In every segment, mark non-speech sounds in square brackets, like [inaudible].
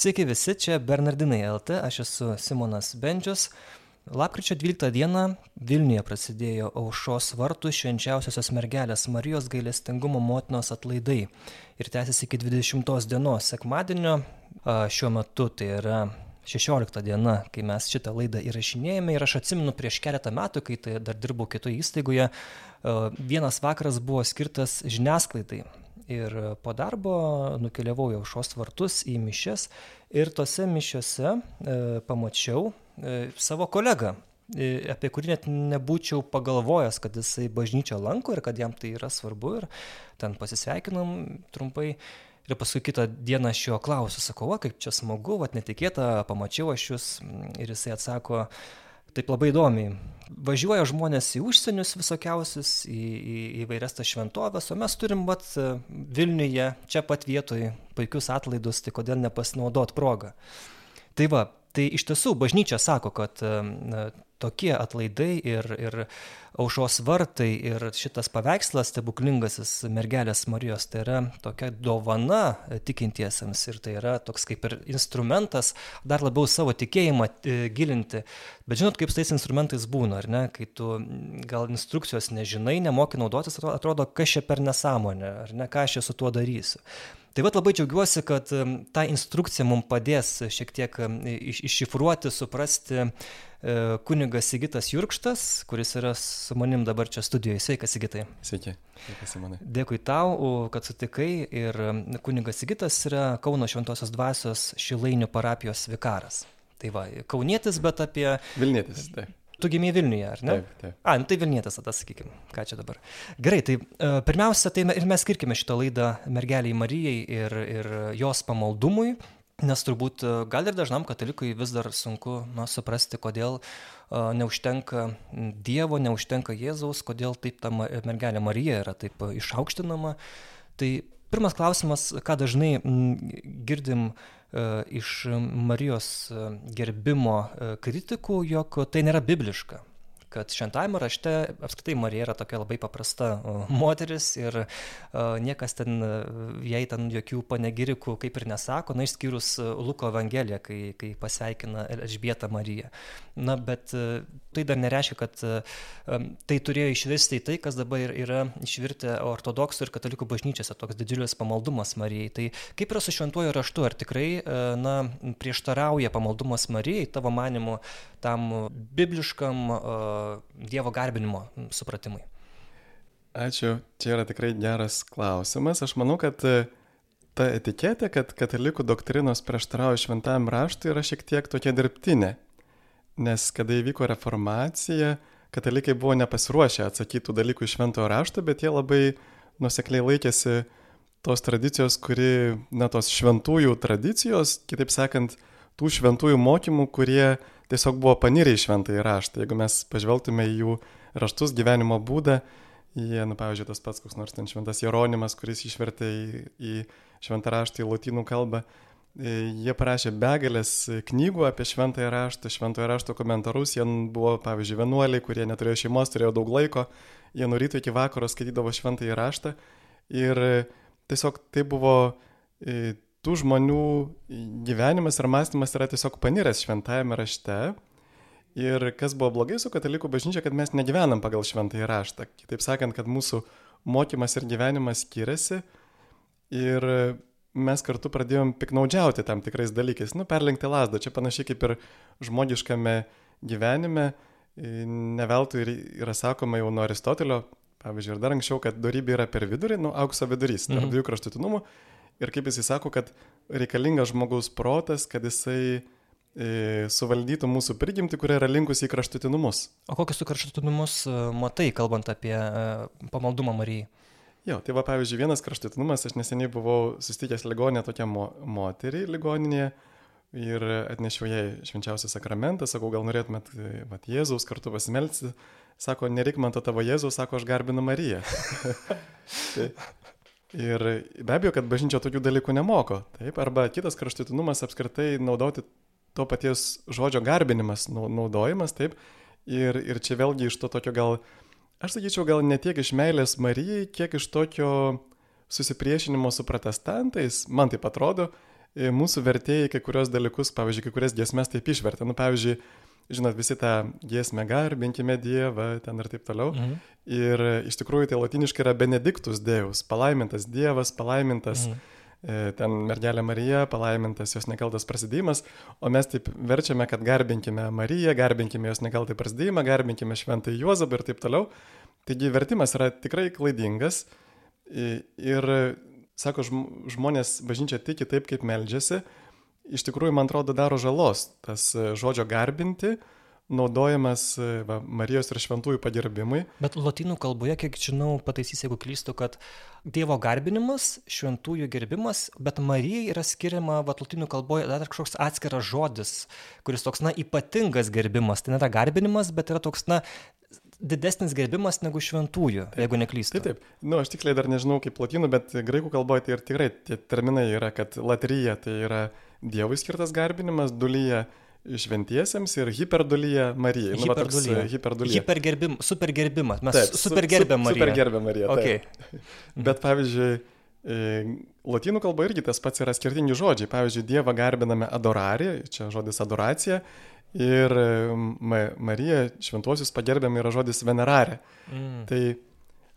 Sveiki visi, čia Bernardinai LT, aš esu Simonas Bendžius. Lapkričio 12 dieną Vilniuje prasidėjo aušos vartų švenčiausiosios mergelės Marijos gailestingumo motinos atlaidai ir tęsiasi iki 20 dienos sekmadienio. Šiuo metu tai yra 16 diena, kai mes šitą laidą įrašinėjame ir aš atsimenu prieš keletą metų, kai tai dar dirbau kitoje įstaigoje, vienas vakaras buvo skirtas žiniasklaidai. Ir po darbo nukeliavau į aušos vartus į mišes ir tose mišiose e, pamačiau e, savo kolegą, e, apie kurį net nebūčiau pagalvojęs, kad jisai bažnyčią lanko ir kad jam tai yra svarbu. Ir ten pasisveikinom trumpai. Ir paskui kitą dieną aš jo klausiu, sakau, va, kaip čia smagu, va, netikėta, pamačiau aš jūs. Ir jisai atsako, taip labai įdomiai. Važiuoja žmonės į užsienius visokiausius, į, į įvairias tas šventovės, o mes turim vat Vilniuje, čia pat vietoj, puikius atlaidus, tai kodėl nepasinaudot progą. Tai va, tai iš tiesų bažnyčia sako, kad tokie atlaidai ir, ir aušos vartai ir šitas paveikslas stebuklingasis mergelės Marijos, tai yra tokia dovana tikintiesiems ir tai yra toks kaip ir instrumentas dar labiau savo tikėjimą e, gilinti. Bet žinot, kaip su tais instrumentais būna, ar ne, kai tu gal instrukcijos nežinai, nemoki naudotis, atrodo, kas čia per nesąmonė, ar ne, ką aš čia su tuo darysiu. Tai vad labai džiaugiuosi, kad ta instrukcija mums padės šiek tiek iššifruoti, suprasti e, kunigas Sigitas Jurkštas, kuris yra su manim dabar čia studijoje. Sveikas, Sigitai. Sveiki, sveikas, Simonai. Dėkui tau, kad sutikai ir kunigas Sigitas yra Kauno Šventosios dvasios Šilainių parapijos vikaras. Tai va, kaunietis, bet apie... Vilnietis, taip. Tu gimėjai Vilniuje, ar ne? Taip, taip. A, nu tai Vilnietis, tada sakykim, ką čia dabar. Gerai, tai uh, pirmiausia, tai ir mes skirkime šitą laidą mergeliai Marijai ir, ir jos pamaldumui, nes turbūt uh, gal ir dažnam katalikui vis dar sunku na, suprasti, kodėl uh, neužtenka Dievo, neužtenka Jėzaus, kodėl taip ta mergelė Marija yra taip išaukštinama. Tai pirmas klausimas, ką dažnai girdim uh, E, iš Marijos e, gerbimo e, kritikų, jog tai nėra bibliška kad šventajame rašte apskritai Marija yra tokia labai paprasta moteris ir niekas ten jai ten jokių panegirikų kaip ir nesako, na išskyrus Luko Evangeliją, kai, kai pasveikina Elžbieta Mariją. Na, bet tai dar nereiškia, kad tai turėjo išvirsti į tai, kas dabar yra išvirtę ortodoksų ir katalikų bažnyčiose, toks didžiulis pamaldumas Marijai. Tai kaip yra su šventuoju raštu, ar tikrai, na, prieštarauja pamaldumas Marijai, tavo manimu, tam bibliškam Dievo garbinimo supratimui? Ačiū, čia yra tikrai geras klausimas. Aš manau, kad e, ta etiketė, kad katalikų doktrinos prieštarauja šventam raštui, yra šiek tiek tokia dirbtinė nes kada įvyko reformacija, katalikai buvo nepasiruošę atsakytų dalykų iš šventojo rašto, bet jie labai nusekliai laikėsi tos tradicijos, kuri, na, tos šventųjų tradicijos, kitaip sakant, tų šventųjų mokymų, kurie tiesiog buvo panirę į šventąjį raštą. Jeigu mes pažvelgtume į jų raštus, gyvenimo būdą, jie, na, pavyzdžiui, tas pats koks nors ten šventas Jeronimas, kuris išvertė į, į šventą raštą į lotynų kalbą, E, jie parašė begalės knygų apie šventąją raštą, šventojo rašto komentarus. Jie buvo, pavyzdžiui, vienuoliai, kurie neturėjo šeimos, turėjo daug laiko. Jie nuo ryto iki vakaro skaitydavo šventąją raštą. Ir e, tiesiog tai buvo e, tų žmonių gyvenimas ir mąstymas yra tiesiog paniręs šventajame rašte. Ir kas buvo blogai su katalikų bažnyčia, kad mes negyvenam pagal šventąjį raštą. Kitaip sakant, kad mūsų mokymas ir gyvenimas skiriasi. Ir mes kartu pradėjom piknaudžiauti tam tikrais dalykais, nu, perlenkti lasdą. Čia panašiai kaip ir žmogiškame gyvenime, neveltui yra sakoma jau nuo Aristotelio, pavyzdžiui, ir dar anksčiau, kad darybė yra per vidurį, nu, aukso vidurys, tarp mhm. dviejų kraštutinumų. Ir kaip jisai sako, kad reikalingas žmogaus protas, kad jisai e, suvaldytų mūsų prigimtį, kuria yra linkusi į kraštutinumus. O kokius tu kraštutinumus e, matai, kalbant apie e, pamaldumą Marijai? Jo, tai va pavyzdžiui, vienas kraštutinumas, aš neseniai buvau susitikęs ligonė tokia mo moterį ligoninėje ir atnešiau jai švenčiausią sakramentą, sakau, gal norėtumėt vat, Jėzaus kartu pasimelsti, sako, nereik man to tavo Jėzaus, sako, aš garbinu Mariją. [laughs] tai, ir be abejo, kad bažnyčia tokių dalykų nemoko, taip, arba kitas kraštutinumas apskritai naudoti to paties žodžio garbinimas, naudojimas, taip, ir, ir čia vėlgi iš to tokio gal Aš sakyčiau, gal ne tiek iš meilės Marijai, kiek iš tokio susipriešinimo su protestantais, man taip atrodo, mūsų vertėjai kai kurios dalykus, pavyzdžiui, kai kurias giesmes taip išvertė. Nu, pavyzdžiui, žinot, visi tą giesmę garbinkime Dievą, ten ir taip toliau. Mhm. Ir iš tikrųjų tai latiniškai yra benediktus Deus, palaimintas Dievas, palaimintas. Mhm ten mergelė Marija, palaimintas jos nekaltas prasidėjimas, o mes taip verčiame, kad garbinkime Mariją, garbinkime jos nekaltą prasidėjimą, garbinkime šventąjį Juozapą ir taip toliau. Taigi vertimas yra tikrai klaidingas ir sako, žmonės bažnyčia tiki taip, kaip meldžiasi, iš tikrųjų, man atrodo, daro žalos tas e, žodžio garbinti, naudojamas e, va, Marijos ir šventųjų pagerbimui. Bet lotynų kalboje, kiek žinau, pataisys, jeigu klystu, kad Dievo garbinimas, šventųjų gerbimas, bet Marijai yra skiriama, va, lotynų kalboje dar kažkoks atskiras žodis, kuris toks, na, ypatingas gerbimas. Tai nėra garbinimas, bet yra toks, na, didesnis gerbimas negu šventųjų, taip, jeigu neklystu. Taip, taip. Na, nu, aš tiksliai dar nežinau kaip lotynų, bet graikų kalboje tai ir tikrai tie terminai yra, kad latrija tai yra Dievui skirtas garbinimas, dulyje šventiesiems ir hiperdulyje Marijai. Nu, hiperdulyje. Hiperdulyje. Hipergerbim, supergerbimas. Mes taip, supergerbėm Mariją. Supergerbėm Mariją. Okay. [laughs] Bet pavyzdžiui, e, Lotynų kalba irgi tas pats yra skirtingi žodžiai. Pavyzdžiui, Dievą garbiname adorari, čia žodis adoracija, Ir Ma Marija šventuosius pagerbėm yra žodis venerarė. Mm. Tai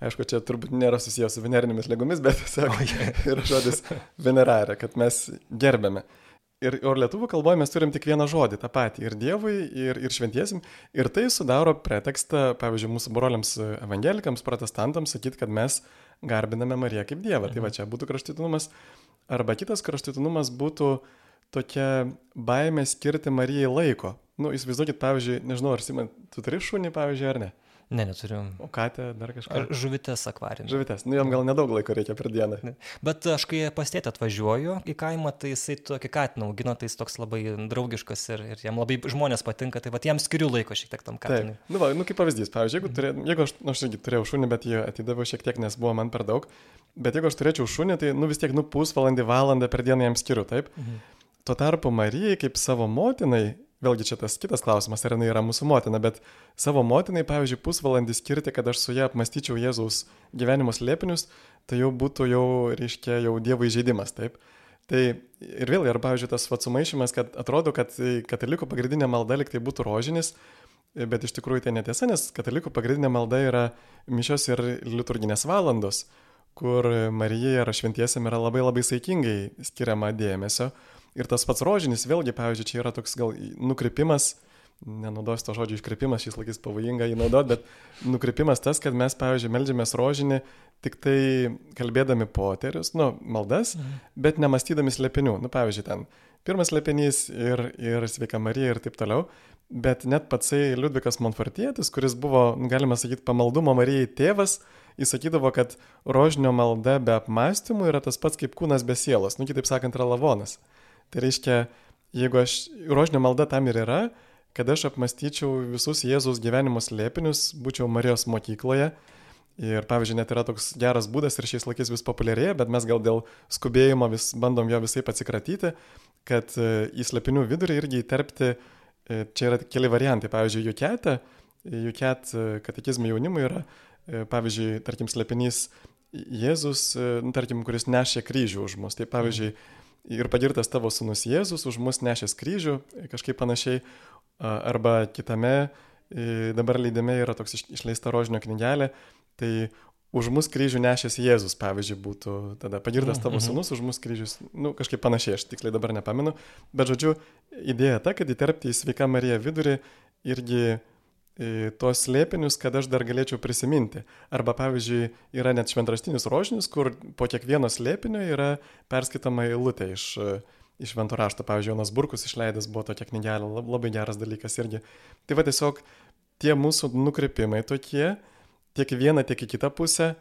aišku, čia turbūt nėra susijęs su venerinėmis lygomis, bet tiesiog yeah. [laughs] yra žodis venerarė, kad mes gerbėme. Ir, ir lietuvių kalboje mes turim tik vieną žodį, tą patį, ir Dievui, ir, ir šventiesim. Ir tai sudaro pretekstą, pavyzdžiui, mūsų broliams evangelikams, protestantams sakyti, kad mes garbiname Mariją kaip Dievą. Mhm. Tai va čia būtų kraštutinumas. Arba kitas kraštutinumas būtų tokia baimė skirti Marijai laiko. Nu, įsivaizduokit, pavyzdžiui, nežinau, ar Simon, tu turi šunį, pavyzdžiui, ar ne? Ne, neturiu. O katė dar kažką? Ar žuvitės akvarijumi. Žuvitės, nu jam gal nedaug laiko reikia per dieną. Ne. Bet aš kai pas tėtę atvažiuoju į kaimą, tai jisai tokį katiną augino, tai jis toks labai draugiškas ir, ir jam labai žmonės patinka, tai va jam skiriu laiko šiek tiek tam katinui. Taip. Nu, va, nu kaip pavyzdys, pavyzdžiui, jeigu, turė, jeigu aš, nu, aš irgi turėjau šunį, bet jį atidaviau šiek tiek, nes buvo man per daug, bet jeigu aš turėčiau šunį, tai nu vis tiek nu pusvalandį, valandą per dieną jam skiriu, taip? Mhm. Tuo tarpu Marijai kaip savo motinai vėlgi čia tas kitas klausimas, ar jinai yra mūsų motina, bet savo motinai, pavyzdžiui, pusvalandį skirti, kad aš su ją apmastyčiau Jėzaus gyvenimo slėpinius, tai jau būtų jau, reiškia, jau Dievo įžeidimas, taip. Tai ir vėl, ir pavyzdžiui, tas pats sumaišymas, kad atrodo, kad katalikų pagrindinė malda liktai būtų rožinis, bet iš tikrųjų tai netiesa, nes katalikų pagrindinė malda yra mišios ir liturginės valandos, kur Marija ir šventiesiam yra labai labai saikingai skiriama dėmesio, Ir tas pats rožinis, vėlgi, pavyzdžiui, čia yra toks gal nukrypimas, nenaudosiu to žodžio iškrypimas, šis laikis pavojinga jį naudoti, bet nukrypimas tas, kad mes, pavyzdžiui, melžiamės rožinį tik tai kalbėdami poterius, nu, maldas, mhm. bet nemastydami slėpinių. Nu, pavyzdžiui, ten pirmas slėpinys ir, ir sveika Marija ir taip toliau. Bet net patsai Liudvikas Monfortietis, kuris buvo, galima sakyti, pamaldumo Marijai tėvas, jis sakydavo, kad rožinio malda be apmąstymų yra tas pats kaip kūnas be sielos. Nu, kitaip sakant, yra lavonas. Tai reiškia, jeigu aš, rožinio malda tam ir yra, kad aš apmastyčiau visus Jėzaus gyvenimo slėpinius, būčiau Marijos mokykloje. Ir pavyzdžiui, net yra toks geras būdas ir šiais laikais vis populiarėja, bet mes gal dėl skubėjimo vis bandom jo visai atsikratyti, kad e, į slėpinių vidurį irgi įterpti, e, čia yra keli variantai. Pavyzdžiui, juketė, juket e, katekizmai jaunimui yra, pavyzdžiui, tarkim, slėpinys Jėzus, nu, tarkim, kuris nešė kryžių už mus. Tai pavyzdžiui, mm ir pagirtas tavo sunus Jėzus už mus nešęs kryžių, kažkaip panašiai, arba kitame dabar leidime yra toks išleista rožinio knygelė, tai už mus kryžių nešęs Jėzus, pavyzdžiui, būtų tada pagirtas tavo mhm. sunus, už mus kryžius, nu, kažkaip panašiai, aš tiksliai dabar nepamenu, bet žodžiu, idėja ta, kad įterpti į sveika Marija vidurį irgi tuos slėpinius, kad aš dar galėčiau prisiminti. Arba pavyzdžiui, yra net šventraštinis rožinis, kur po kiekvieno slėpinio yra perskaitama eilutė iš, iš švento rašto. Pavyzdžiui, Jonas Burkus išleidęs buvo tokia knygelė, labai geras dalykas irgi. Tai va tiesiog tie mūsų nukreipimai tokie, tiek į vieną, tiek į kitą pusę,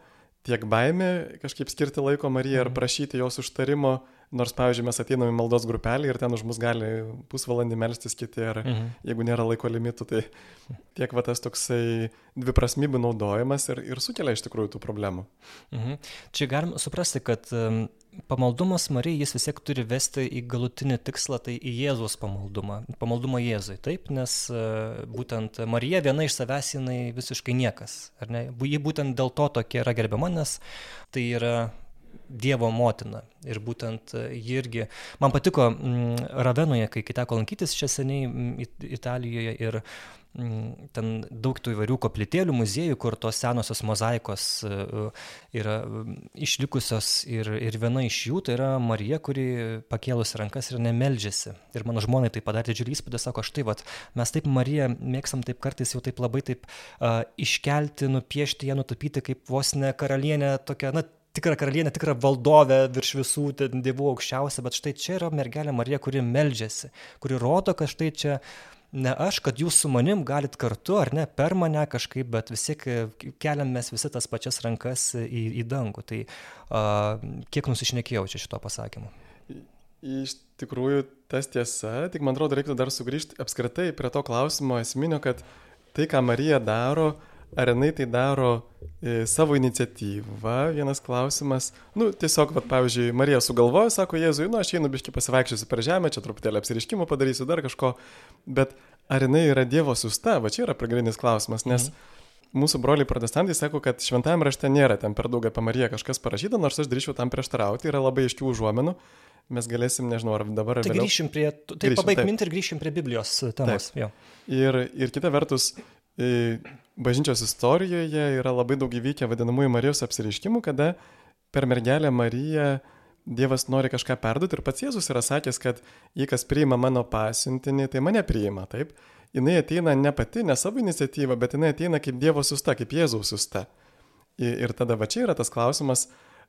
tiek baimė kažkaip skirti laiko Marijai ar mhm. prašyti jos užtarimo Nors, pavyzdžiui, mes ateiname į maldos grupelį ir ten už mus gali pusvalandį melstis kiti, ar mhm. jeigu nėra laiko limitų, tai tiek va tas toksai dviprasmybių naudojimas ir, ir sukelia iš tikrųjų tų problemų. Mhm. Čia galim suprasti, kad um, pamaldumas Marijai jis vis tiek turi vesti į galutinį tikslą, tai į Jėzus pamaldumą, pamaldumą Jėzui, taip, nes uh, būtent Marija viena iš savęs jinai visiškai niekas, ar ne? Ji būtent dėl to tokia yra gerbiama, nes tai yra Dievo motina. Ir būtent ji irgi, man patiko Ravenoje, kai teko lankytis čia seniai Italijoje ir Mm, ten daug tų įvairių koplytėlių, muziejų, kur tos senosios mozaikos e, yra mm, išlikusios ir, ir viena iš jų tai yra Marija, kuri pakėlusi rankas ir nemeldžiasi. Ir mano žmonai tai padarė didžiulį įspūdį, sako, štai, vat, mes taip Mariją mėgstam taip kartais jau taip labai taip uh, iškelti, nupiešti ją, nutapyti kaip vos ne karalienė tokia, na, tikra karalienė, tikra valdovė virš visų dievų aukščiausia, bet štai čia yra mergelė Marija, kuri meldžiasi, kuri rodo, kad štai čia ne aš, kad jūs su manim galit kartu, ar ne, per mane kažkaip, bet vis tiek e, keliam mes visi tas pačias rankas į, į dangų. Tai uh, kiek nusišnekėjau čia šito pasakymu? Iš tikrųjų, tas tiesa, tik man atrodo, reiktų dar sugrįžti apskritai prie to klausimo esminio, kad tai, ką Marija daro, uh, ar jinai tai daro e, savo iniciatyvą, vienas klausimas. Nu, tiesiog, vat, pavyzdžiui, Marija sugalvojo, sako Jėzui, nu, aš einu biški pasivaikščiosiu per žemę, čia truputėlį apsiriškimų padarysiu, dar kažko, bet ar jinai yra Dievo susta, va čia yra pagrindinis klausimas, nes mhm. mūsų broliai protestantai sako, kad šventajame rašte nėra ten per daug apie Mariją kažkas parašyta, nors aš drįčiau tam prieštarauti, yra labai aiškių užuomenų. Mes galėsim, nežinau, ar dabar ar tai vėliau. Grįšim prie, tai pabaig mintį ir grįšim prie Biblijos temos. Ir, ir kita vertus, bažnyčios istorijoje yra labai daug įvykę vadinamųjų Marijos apsiriškimų, kada per mergelę Mariją Dievas nori kažką perduoti ir pats Jėzus yra sakęs, kad jei kas priima mano pasiuntinį, tai mane priima, taip. Jis ateina ne pati, ne savo iniciatyva, bet jinai ateina kaip Dievo susta, kaip Jėzaus susta. Ir tada va čia yra tas klausimas,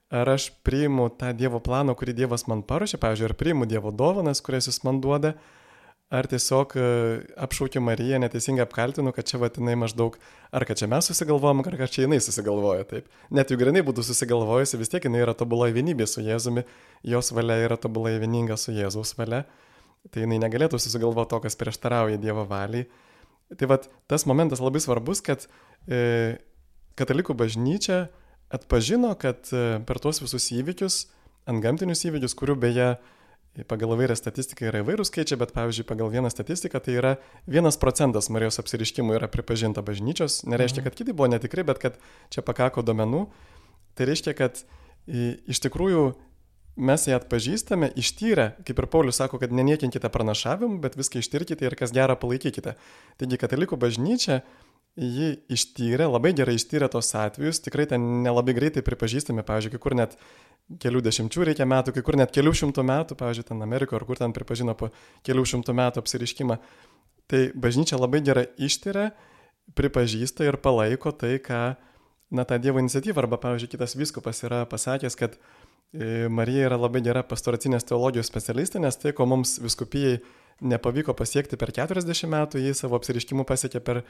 ar aš priimu tą Dievo planą, kurį Dievas man paruošė, pavyzdžiui, ar priimu Dievo dovanas, kurias jis man duoda, ar tiesiog e, apšaukiu Mariją, neteisingai apkaltinu, kad čia vatinai maždaug, ar kad čia mes susigalvojom, ar kad čia jinai susigalvoja taip. Net jeigu jinai būtų susigalvojusi, vis tiek jinai yra tobulai vienybė su Jėzumi, jos valia yra tobulai vieninga su Jėzaus valia, tai jinai negalėtų susigalvoti to, kas prieštarauja Dievo valiai. Tai vad tas momentas labai svarbus, kad e, katalikų bažnyčia atpažino, kad e, per tuos visus įvykius, ant gamtinius įvykius, kurių beje Pagal įvairią statistiką yra įvairūs skaičiai, bet pavyzdžiui, pagal vieną statistiką tai yra vienas procentas Marijos apsiriškimų yra pripažinta bažnyčios. Nereiškia, mhm. kad kiti buvo netikri, bet kad čia pakako domenų. Tai reiškia, kad iš tikrųjų mes ją atpažįstame, ištyrę, kaip ir Paulius sako, kad neniekinkite pranašavimų, bet viską ištirkite ir kas gerą palaikykite. Taigi katalikų bažnyčia jį ištyrė, labai gerai ištyrė tos atvejus, tikrai ten nelabai greitai pripažįstami, pavyzdžiui, kai kur net kelių dešimčių reikia metų, kai kur net kelių šimtų metų, pavyzdžiui, ten Amerikoje, ar kur ten pripažino po kelių šimtų metų apsiriškimą. Tai bažnyčia labai gerai ištiria, pripažįsta ir palaiko tai, ką, na, tą Dievo iniciatyvą, arba, pavyzdžiui, kitas viskupas yra pasakęs, kad e, Marija yra labai gera pastoracinės teologijos specialistė, nes tai, ko mums viskupijai nepavyko pasiekti per 40 metų, jis savo apsiriškimu pasiekė per,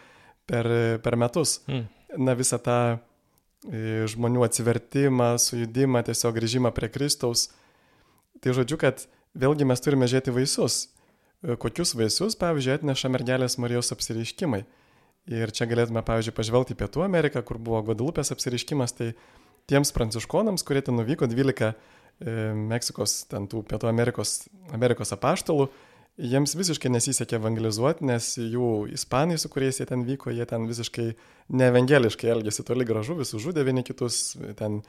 per, per metus. Mm. Na, visą tą žmonių atsivertimą, sujudimą, tiesiog grįžimą prie Kristaus. Tai žodžiu, kad vėlgi mes turime žiūrėti vaisius. E, kokius vaisius, pavyzdžiui, atneša mergelės Marijos apsiriškimai. Ir čia galėtume, pavyzdžiui, pažvelgti į Pietų Ameriką, kur buvo Guadalupės apsiriškimas, tai tiems pranciškonams, kurie ten nuvyko 12 e, Meksikos, ten tų Pietų Amerikos, Amerikos apaštalų, jiems visiškai nesisekė evangelizuoti, nes jų ispanai, su kuriais jie ten vyko, jie ten visiškai neevangeliškai elgėsi toli gražu, visus žudė vieni kitus, ten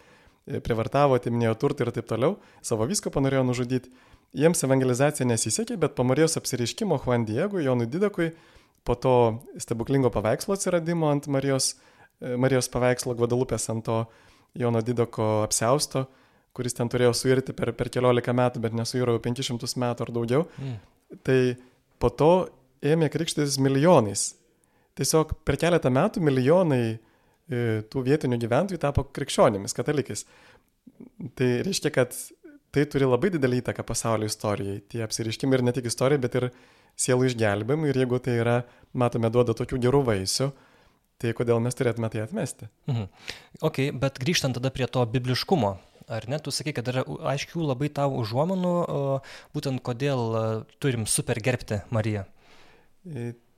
privartavo, atiminėjo turtą ir taip toliau, savo visko panorėjo nužudyti. Jiems evangelizacija nesisekė, bet po Marijos apsireiškimo Juan Diego, Jonui Didakui, po to stebuklingo paveikslo atsiradimo ant Marijos, Marijos paveikslo Gvadalupės ant to Jono Didako apsausto, kuris ten turėjo suirti per, per keliolika metų, bet nesuiro jau 500 metų ar daugiau. Mm tai po to ėmė krikštytis milijonais. Tiesiog per keletą metų milijonai e, tų vietinių gyventojų tapo krikščionimis, katalikais. Tai reiškia, kad tai turi labai didelį įtaką pasaulio istorijai. Tie apsiriškimai ir ne tik istorijai, bet ir sielų išgelbimui. Ir jeigu tai yra, matome, duoda tokių gerų vaisių, tai kodėl mes turėtume tai atmesti? Mhm. Ok, bet grįžtant tada prie to bibliškumo ar ne? Tu sakai, kad yra aiškių labai tavo užuomonų, būtent kodėl turim super gerbti Mariją.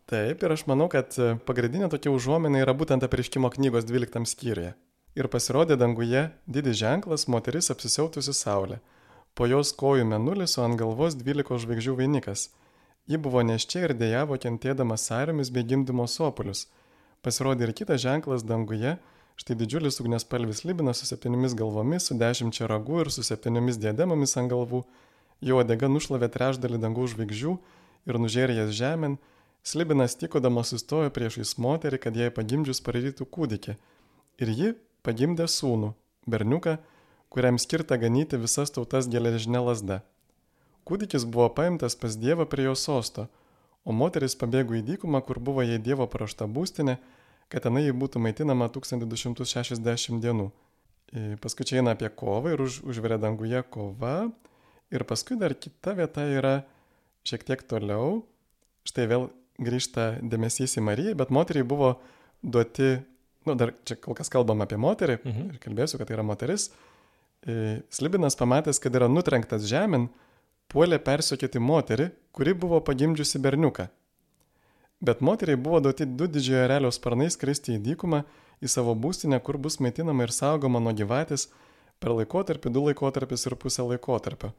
Taip, ir aš manau, kad pagrindinė tokia užuomina yra būtent apriškimo knygos 12 skyriuje. Ir pasirodė danguje didis ženklas moteris apsisiautusi saulė. Po jos kojų menulis, o ant galvos 12 žvaigždžių vainikas. Ji buvo neščia ir dėjavo kentėdama sąriomis bei gimdymo sopulius. Pasirodė ir kitas ženklas danguje, Štai didžiulis ugniaspalvis libinas su septyniomis galvomis, su dešimčia ragų ir su septyniomis diademomis ant galvų. Jo odega nušlavė trešdalį dangų žvaigždžių ir nužėrė jas žemėn. Slibinas tikodamas sustojo priešais moterį, kad jai pagimdžius pararytų kūdikį. Ir ji pagimdė sūnų, berniuką, kuriam skirta ganyti visas tautas geležinė lasda. Kūdikis buvo paimtas pas Dievą prie jo sosto, o moteris pabėgo į dykumą, kur buvo jai Dievo parašta būstinė, kad tenai jį būtų maitinama 1260 dienų. Paskui čia eina apie kovą ir už, užveria danguje kova. Ir paskui dar kita vieta yra šiek tiek toliau. Štai vėl grįžta dėmesys į Mariją, bet moteriai buvo duoti, na nu, dar čia kol kas kalbam apie moterį, mhm. ir kalbėsiu, kad tai yra moteris. Slibinas pamatęs, kad yra nutrenktas žemėn, puolė persiokėti moterį, kuri buvo pagimdžiusi berniuką. Bet moteriai buvo duoti du didžiojo erelio sparnai skristi į dykumą, į savo būstinę, kur bus maitinama ir saugoma nuo gyvatės per laikotarpį, du laikotarpis ir pusę laikotarpio.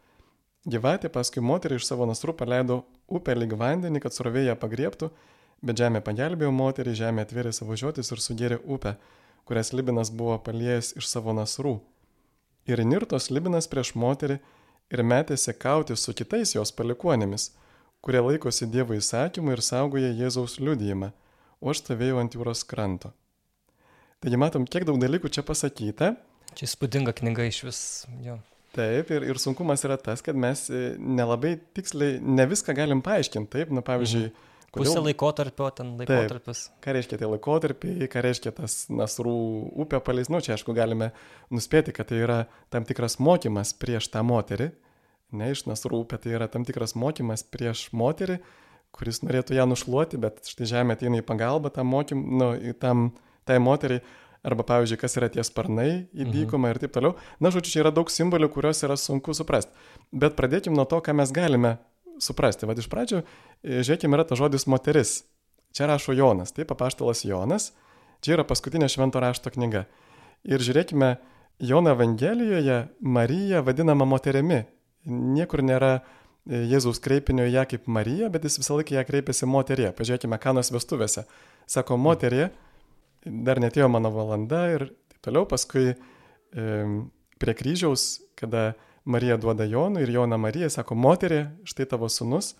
Gyvatė paskui moterį iš savo nasrų paleido upę lyg vandenį, kad srovė ją pagriebtų, bet žemė pagelbėjo moterį, žemė atvėrė savo žiotis ir sugėrė upę, kurias Libinas buvo paliejęs iš savo nasrų. Ir nirtos Libinas prieš moterį ir metėsi kauti su kitais jos palikuonėmis kurie laikosi Dievo įsakymų ir saugoja Jėzaus liudijimą, o aš stovėjau ant jūros kranto. Taigi matom, kiek daug dalykų čia pasakyta. Čia įspūdinga knyga iš vis. Jo. Taip, ir, ir sunkumas yra tas, kad mes e, nelabai tiksliai ne viską galim paaiškinti. Taip, na pavyzdžiui, mhm. Kodėl... Pusė laikotarpio, ten laikotarpis. Taip, ką reiškia tie laikotarpiai, ką reiškia tas nasrų upė paleis, nu čia aišku galime nuspėti, kad tai yra tam tikras mokymas prieš tą moterį, ne iš nasrų upė, tai yra tam tikras mokymas prieš moterį, kuris norėtų ją nušluoti, bet štai žemė ateina į pagalbą tam mokym, nu, tam, tai moteriai, arba pavyzdžiui, kas yra tie sparnai į mhm. dykumą ir taip toliau. Na, žodžiu, čia yra daug simbolių, kuriuos yra sunku suprasti. Bet pradėkim nuo to, ką mes galime suprasti. Vad iš pradžių, e, žiūrėkime, yra ta žodis moteris. Čia rašo Jonas, taip, apaštalas Jonas. Čia yra paskutinė švento rašto knyga. Ir žiūrėkime, Jono Evangelijoje Marija vadinama moterimi niekur nėra e, Jėzaus kreipinio ją kaip Marija, bet jis visą laiką ją kreipiasi moterie. Pažiūrėkime, kanos vestuvėse. Sako, moterie, dar netėjo mano valanda ir taip toliau. Paskui prie kryžiaus, kada Marija duoda Jonui ir Jona Marija, sako, moterie, štai tavo sunus.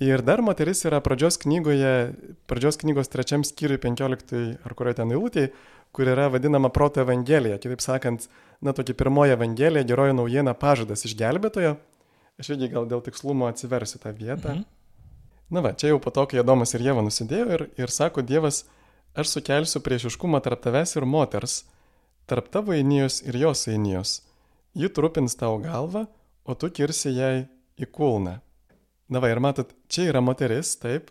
Ir dar moteris yra pradžios knygoje, pradžios knygos trečiam skyriui 15 ar kurioje ten eilutėje, kur yra vadinama proto evangelija. Kitaip sakant, na tokia pirmoji evangelija, geroji naujiena pažadas išgelbėtojo. Aš irgi gal dėl tikslumo atsiversiu tą vietą. Mhm. Na va, čia jau po to, kai Adomas ir Jėva nusidėjo ir, ir sako Dievas, aš sukelsiu priešiškumą tarp tavęs ir moters, tarp tavo einijos ir jos einijos. Ji trupins tavo galvą, o tu kirsi jai į kulną. Na va, ir matot, čia yra moteris, taip,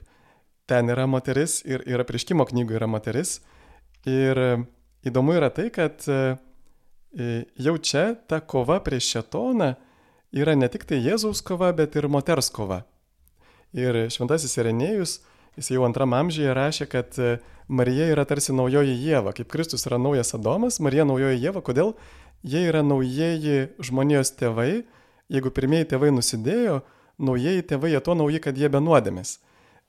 ten yra moteris ir, ir apriškimo knygų yra moteris. Ir įdomu yra tai, kad jau čia ta kova prieš šetoną yra ne tik tai Jėzaus kova, bet ir moters kova. Ir šventasis Irenėjus, jis jau antram amžiuje rašė, kad e, Marija yra tarsi naujoji Jėva, kaip Kristus yra naujas Adomas, Marija naujoji Jėva, kodėl jie yra naujieji žmonijos tėvai, jeigu pirmieji tėvai nusidėjo, naujieji tėvai jie to nauji, kad jie be nuodėmės.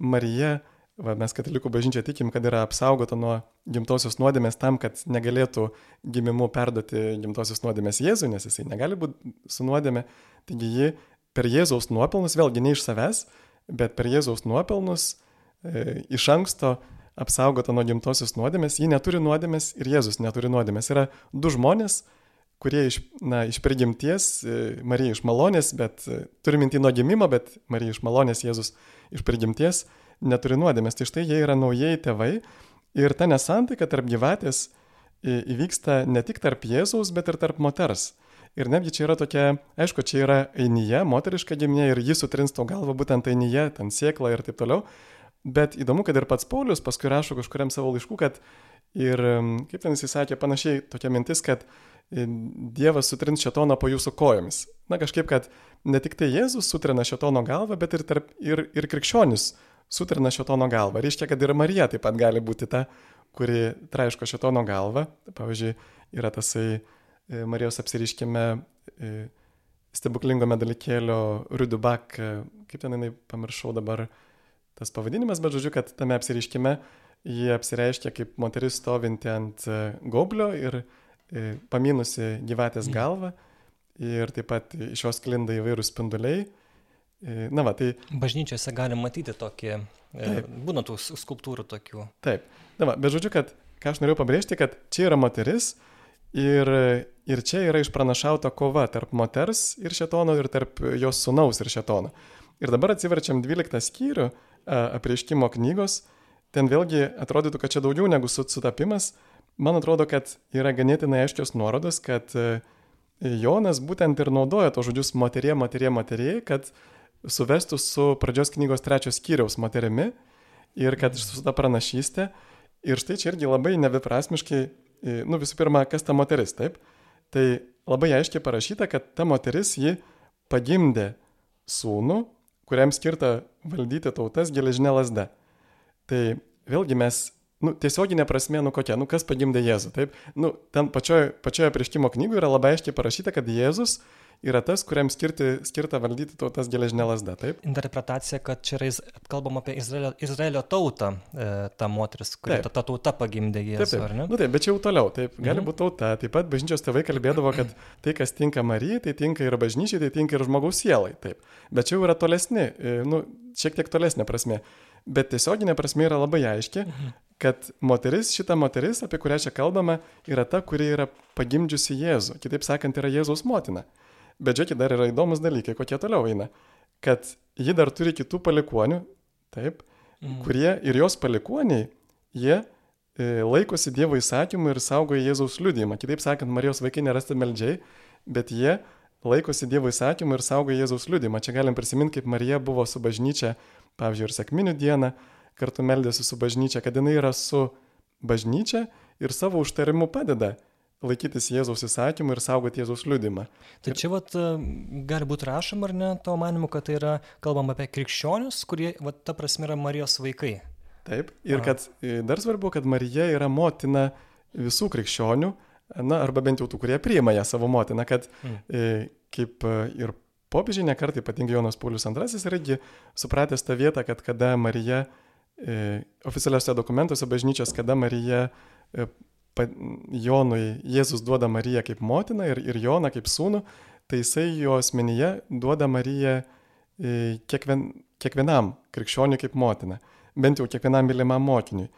Marija Va, mes katalikų bažnyčia tikim, kad yra apsaugota nuo gimtosios nuodėmės tam, kad negalėtų gimimu perduoti gimtosios nuodėmės Jėzui, nes jisai negali būti su nuodėmė. Taigi ji per Jėzaus nuopelnus, vėlgi ne iš savęs, bet per Jėzaus nuopelnus e, iš anksto apsaugota nuo gimtosios nuodėmės, ji neturi nuodėmės ir Jėzus neturi nuodėmės. Yra du žmonės, kurie iš, na, iš prigimties, e, Marija iš malonės, bet e, turi minti nuo gimimo, bet Marija iš malonės, Jėzus iš prigimties neturi nuodėmės. Tai štai jie yra naujieji tėvai ir ta nesantaika tarp gyvatės įvyksta ne tik tarp Jėzaus, bet ir tarp moters. Ir netgi čia yra tokia, aišku, čia yra einyje, moteriška giminė ir jis sutrins tau galvą būtent einyje, ten sėkla ir taip toliau. Bet įdomu, kad ir pats Paulius paskui rašo kažkuriam savo laišku, kad ir, kaip ten jis sakė, panašiai tokia mintis, kad Dievas sutrins šetoną po jūsų kojomis. Na kažkaip, kad ne tik tai Jėzus sutrina šetono galvą, bet ir, tarp, ir, ir krikščionis sutrina šetono galvą. Reiškia, kad ir Marija taip pat gali būti ta, kuri traiško šetono galvą. Pavyzdžiui, yra tasai e, Marijos apsiriškime e, stebuklingome dalykėlio Rudubak, e, kaip ten jinai pamiršau dabar tas pavadinimas, bet žodžiu, kad tame apsiriškime jie apsireiškia kaip moteris stovinti ant e, goblio ir paminusi gyvatės galvą ir taip pat iš jos klinda įvairūs spinduliai. E, na va, tai... Bažnyčiose galim matyti tokį, taip. būna tų skulptūrų tokių. Taip, na va, bet žodžiu, kad ką aš norėjau pabrėžti, kad čia yra moteris ir, ir čia yra išpranašauta kova tarp moters ir šetono ir tarp jos sunaus ir šetono. Ir dabar atsiverčiam 12 skyrių apreiškimo knygos ten vėlgi atrodytų, kad čia daugiau negu sutapimas. Man atrodo, kad yra ganėtinai aiškios nuorodos, kad e, Jonas būtent ir naudoja to žodžius moterie, moterie, moterie, kad suvestų su pradžios knygos trečios skyriaus moterimi ir kad su ta pranašystė. Ir štai čia irgi labai neviprasmiškai, e, nu visų pirma, kas ta moteris, taip? Tai labai aiškiai parašyta, kad ta moteris ji pagimdė sūnų, kuriam skirta valdyti tautas geležinė lasda. Tai vėlgi mes, nu, tiesioginė prasme, nu kokia, nu kas pagimdė Jėzų, taip? Nu, ten pačioje, pačioje prieškimo knygoje yra labai aiškiai parašyta, kad Jėzus yra tas, kuriam skirti, skirta valdyti tautas geležinė lasda, taip? Interpretacija, kad čia yra kalbam apie Izraelio, Izraelio tautą, e, ta moteris, kuri ta, ta tauta pagimdė Jėzų, taip, taip. ar ne? Nu taip, bet čia jau toliau, taip, gali mhm. būti tauta. Taip pat bažnyčios tėvai kalbėdavo, kad [clears throat] tai, kas tinka Marijai, tai tinka ir bažnyčiai, tai tinka ir žmogaus sielai, taip. Bet čia jau yra tolesni, e, nu, šiek tiek tolesnė prasme bet tiesioginė prasme yra labai aiški, mhm. kad moteris, šita moteris, apie kurią čia kalbame, yra ta, kuri yra pagimdžiusi Jėzų. Kitaip sakant, yra Jėzaus motina. Bet žiūrėkit, dar yra įdomus dalykai, kokie toliau eina. Kad ji dar turi kitų palikonių, taip, mhm. kurie ir jos palikoniai, jie e, laikosi Dievo įsakymų ir saugoja Jėzaus liudymą. Kitaip sakant, Marijos vaikai nerasti meldžiai, bet jie laikosi Dievo įsakymų ir saugoja Jėzaus liudymą. Čia galim prisiminti, kaip Marija buvo su bažnyčia pavyzdžiui, ir sėkminių dieną kartu meldėsi su bažnyčia, kad jinai yra su bažnyčia ir savo užtarimu padeda laikytis Jėzaus įsakymų ir saugoti Jėzaus liudimą. Tai čia vat, e, gali būti rašoma ar ne to manimu, kad tai yra kalbama apie krikščionius, kurie, vat, ta prasme, yra Marijos vaikai. Taip, ir Aha. kad e, dar svarbu, kad Marija yra motina visų krikščionių, na, arba bent jau tų, kurie priima ją savo motiną, kad mm. kaip ir popiežiai nekartai, ypatingai Jonas Paulius II, irgi supratęs tą vietą, kad kada Marija, e, oficialiuose dokumentuose bažnyčios, kada Marija e, Jonui, Jėzus duoda Mariją kaip motiną ir, ir Joną kaip sūnų, tai jisai jo asmenyje duoda Mariją e, kiekvien, kiekvienam krikščioniui kaip motiną, bent jau kiekvienam mylimam mokiniui.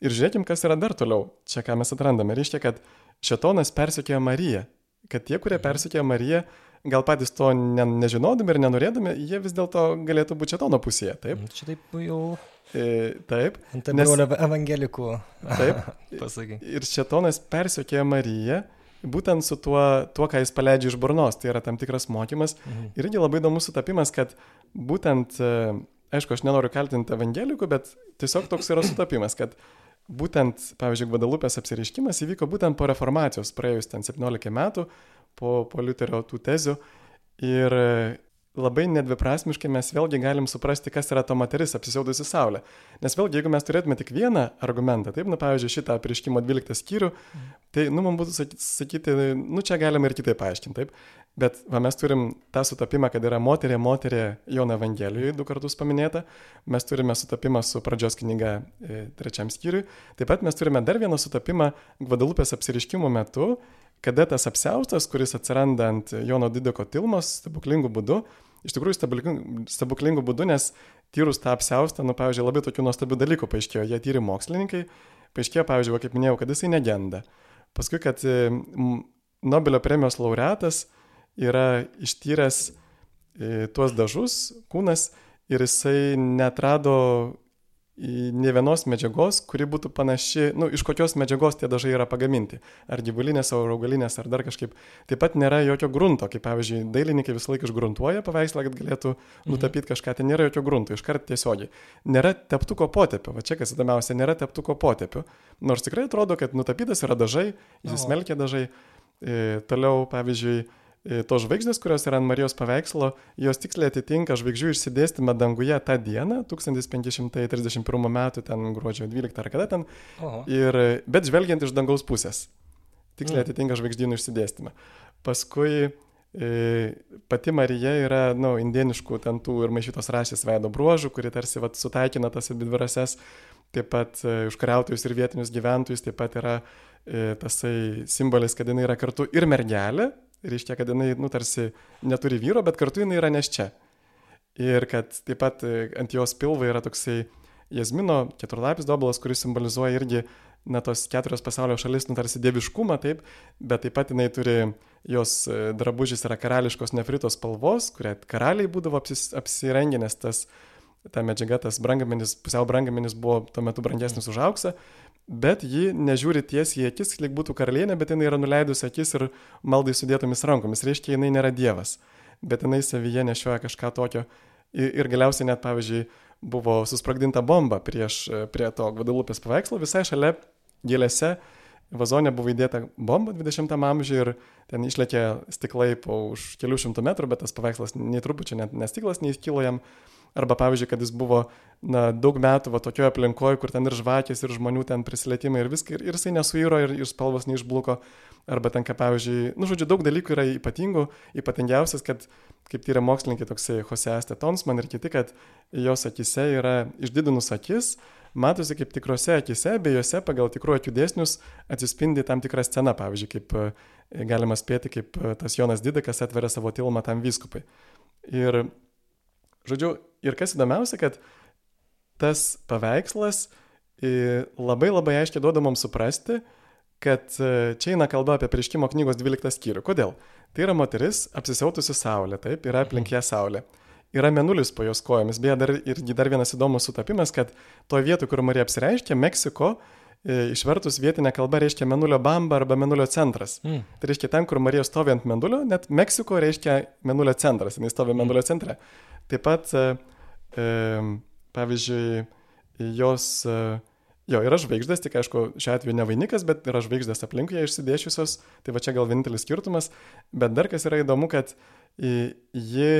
Ir žiūrėkim, kas yra dar toliau, čia ką mes atrandame. Reiškia, kad šetonas persikėjo Mariją, kad tie, kurie persikėjo Mariją, gal patys to ne, nežinodami ir nenorėdami, jie vis dėlto galėtų būti šetono pusėje, taip? Čia taip jau. E, taip. Ant brolio evangelikų. Taip. [laughs] pasakai. Ir šetonas persiekė Mariją, būtent su tuo, tuo, ką jis paleidžia iš burnos, tai yra tam tikras mokymas. Mhm. Ir irgi labai įdomus sutapimas, kad būtent, e, aišku, aš nenoriu kaltinti evangelikų, bet tiesiog toks yra sutapimas, kad būtent, pavyzdžiui, Guadalupės apsireiškimas įvyko būtent po reformacijos, praėjus ten 17 metų, po, po Liuterio tų tezių. Ir labai nedviprasmiškai mes vėlgi galim suprasti, kas yra ta moteris apsisiaudusi Saulė. Nes vėlgi, jeigu mes turėtume tik vieną argumentą, taip, nu, pavyzdžiui, šitą prieškimo 12 skyrių, tai, nu, man būtų sakyti, nu, čia galima ir kitaip paaiškinti, taip. Bet va, mes turim tą sutapimą, kad yra moterė, moterė Jono Evangelijoje du kartus paminėta, mes turime sutapimą su pradžios knyga e, trečiam skyriui, taip pat mes turime dar vieną sutapimą Gvadalupės apsiriškimo metu, kada tas apseustas, kuris atsiranda ant Jono Didiko tilmos stebuklingų būdų, iš tikrųjų stebuklingų, būdų, nes tyrus tą apseustą, nu, pavyzdžiui, labai tokių nuostabių dalykų paaiškėjo, jie tyri mokslininkai, paaiškėjo, pavyzdžiui, va, kaip minėjau, kad jisai negenda. Paskui, kad e, Nobelio premijos laureatas yra ištyręs e, tuos dažus, kūnas, ir jisai netrado ne vienos medžiagos, kuri būtų panaši, nu, iš kokios medžiagos tie dažai yra pagaminti. Ar gyvulinės, ar augalinės, ar dar kažkaip. Taip pat nėra jokio grunto, kaip pavyzdžiui, dailininkai visą laiką išgruntuoja paveikslą, kad galėtų nutapyti kažką, ten nėra jokio grunto, iškart tiesiogiai. Nėra teptuko potėpio, va čia kas įdomiausia, nėra teptuko potėpio. Nors tikrai atrodo, kad nutapytas yra dažai, įsismelkia dažai. E, toliau, pavyzdžiui, tos žvaigždės, kurios yra ant Marijos paveikslo, jos tiksliai atitinka žvaigždžių išsidėstymą danguje tą dieną, 1531 metų, ten gruodžio 12 ar kada ten. Oho. Ir, bet žvelgiant iš dangaus pusės. Tiksliai mm. atitinka žvaigždynų išsidėstymą. Paskui pati Marija yra, na, nu, indieniškų tentų ir maišytos rašės veido bruožų, kuri tarsi vat, sutaikina tas abi dvirases, taip pat e, užkariautojus ir vietinius gyventojus, taip pat yra e, tasai simbolis, kad jinai yra kartu ir mergelė, reiškia, kad jinai, nu, tarsi neturi vyro, bet kartu jinai yra neščia. Ir kad taip pat e, ant jos pilvo yra toksai jazmino keturlapis dobalas, kuris simbolizuoja irgi na, tos keturios pasaulio šalis, nu, tarsi dieviškumą, taip, bet taip pat jinai turi, jos e, drabužis yra karališkos nefritos spalvos, kurie karaliai būdavo apsis, apsirengę, nes tas, ta medžiaga, tas brangamenis, pusiau brangamenis buvo tuo metu brangesnis už auksą, bet ji nežiūri tiesiai į akis, lyg būtų karalienė, bet jinai yra nuleidusi akis ir maldai sudėtomis rankomis, reiškia, jinai nėra dievas, bet jinai savyje nešioja kažką tokio. Ir, galiausiai net, pavyzdžiui, buvo susprogdinta bomba prieš, prie to Guadalupės paveikslo, visai šalia gėlėse vazonė buvo įdėta bomba 20-am amžiuje ir ten išlėkė stiklai po už kelių šimtų metrų, bet tas paveikslas nei trupučiu net nestiklas neįskilo jam. Arba pavyzdžiui, kad jis buvo na, daug metų va, tokioje aplinkoje, kur ten ir žvakės, ir žmonių ten prisilietimai, ir viską, ir, ir jisai nesuiro, ir, ir spalvos neišbluko. Arba ten, kaip pavyzdžiui, nu, žodžiu, daug dalykų yra ypatingų, ypatingiausias, kad, kaip tyria mokslininkai, toksai Jose Estetonsman ir kiti, kad jos akise yra išdidinus akis, matosi kaip tikrose akise, bei juose pagal tikrų akių dėsnius atsispindi tam tikra scena, pavyzdžiui, kaip galima spėti, kaip e, tas Jonas Didakas atveria savo tilmą tam vyskupai. Ir, žodžiu, ir kas įdomiausia, kad tas paveikslas e, labai labai aiškiai duoda mums suprasti, kad e, čia eina kalba apie prieškimo knygos 12 skyrių. Kodėl? Tai yra moteris apsisiautusi saulė, taip, yra aplink ją saulė. Yra menulis po jos kojomis. Beje, dar, irgi dar vienas įdomus sutapimas, kad toje vietoje, kur Marija apsireiškia, Meksiko, e, išvertus vietinę kalbą reiškia menulio bamba arba menulio centras. Mm. Tai reiškia ten, kur Marija stovi ant menulio, net Meksiko reiškia menulio centras, jis stovi mm. menulio centre. Taip pat, e, e, pavyzdžiui, jos e, Jo, yra žvaigždės, tik aišku, šiuo atveju ne vainikas, bet yra žvaigždės aplink ją išsidėšiusios, tai va čia gal vienintelis skirtumas, bet dar kas yra įdomu, kad ji,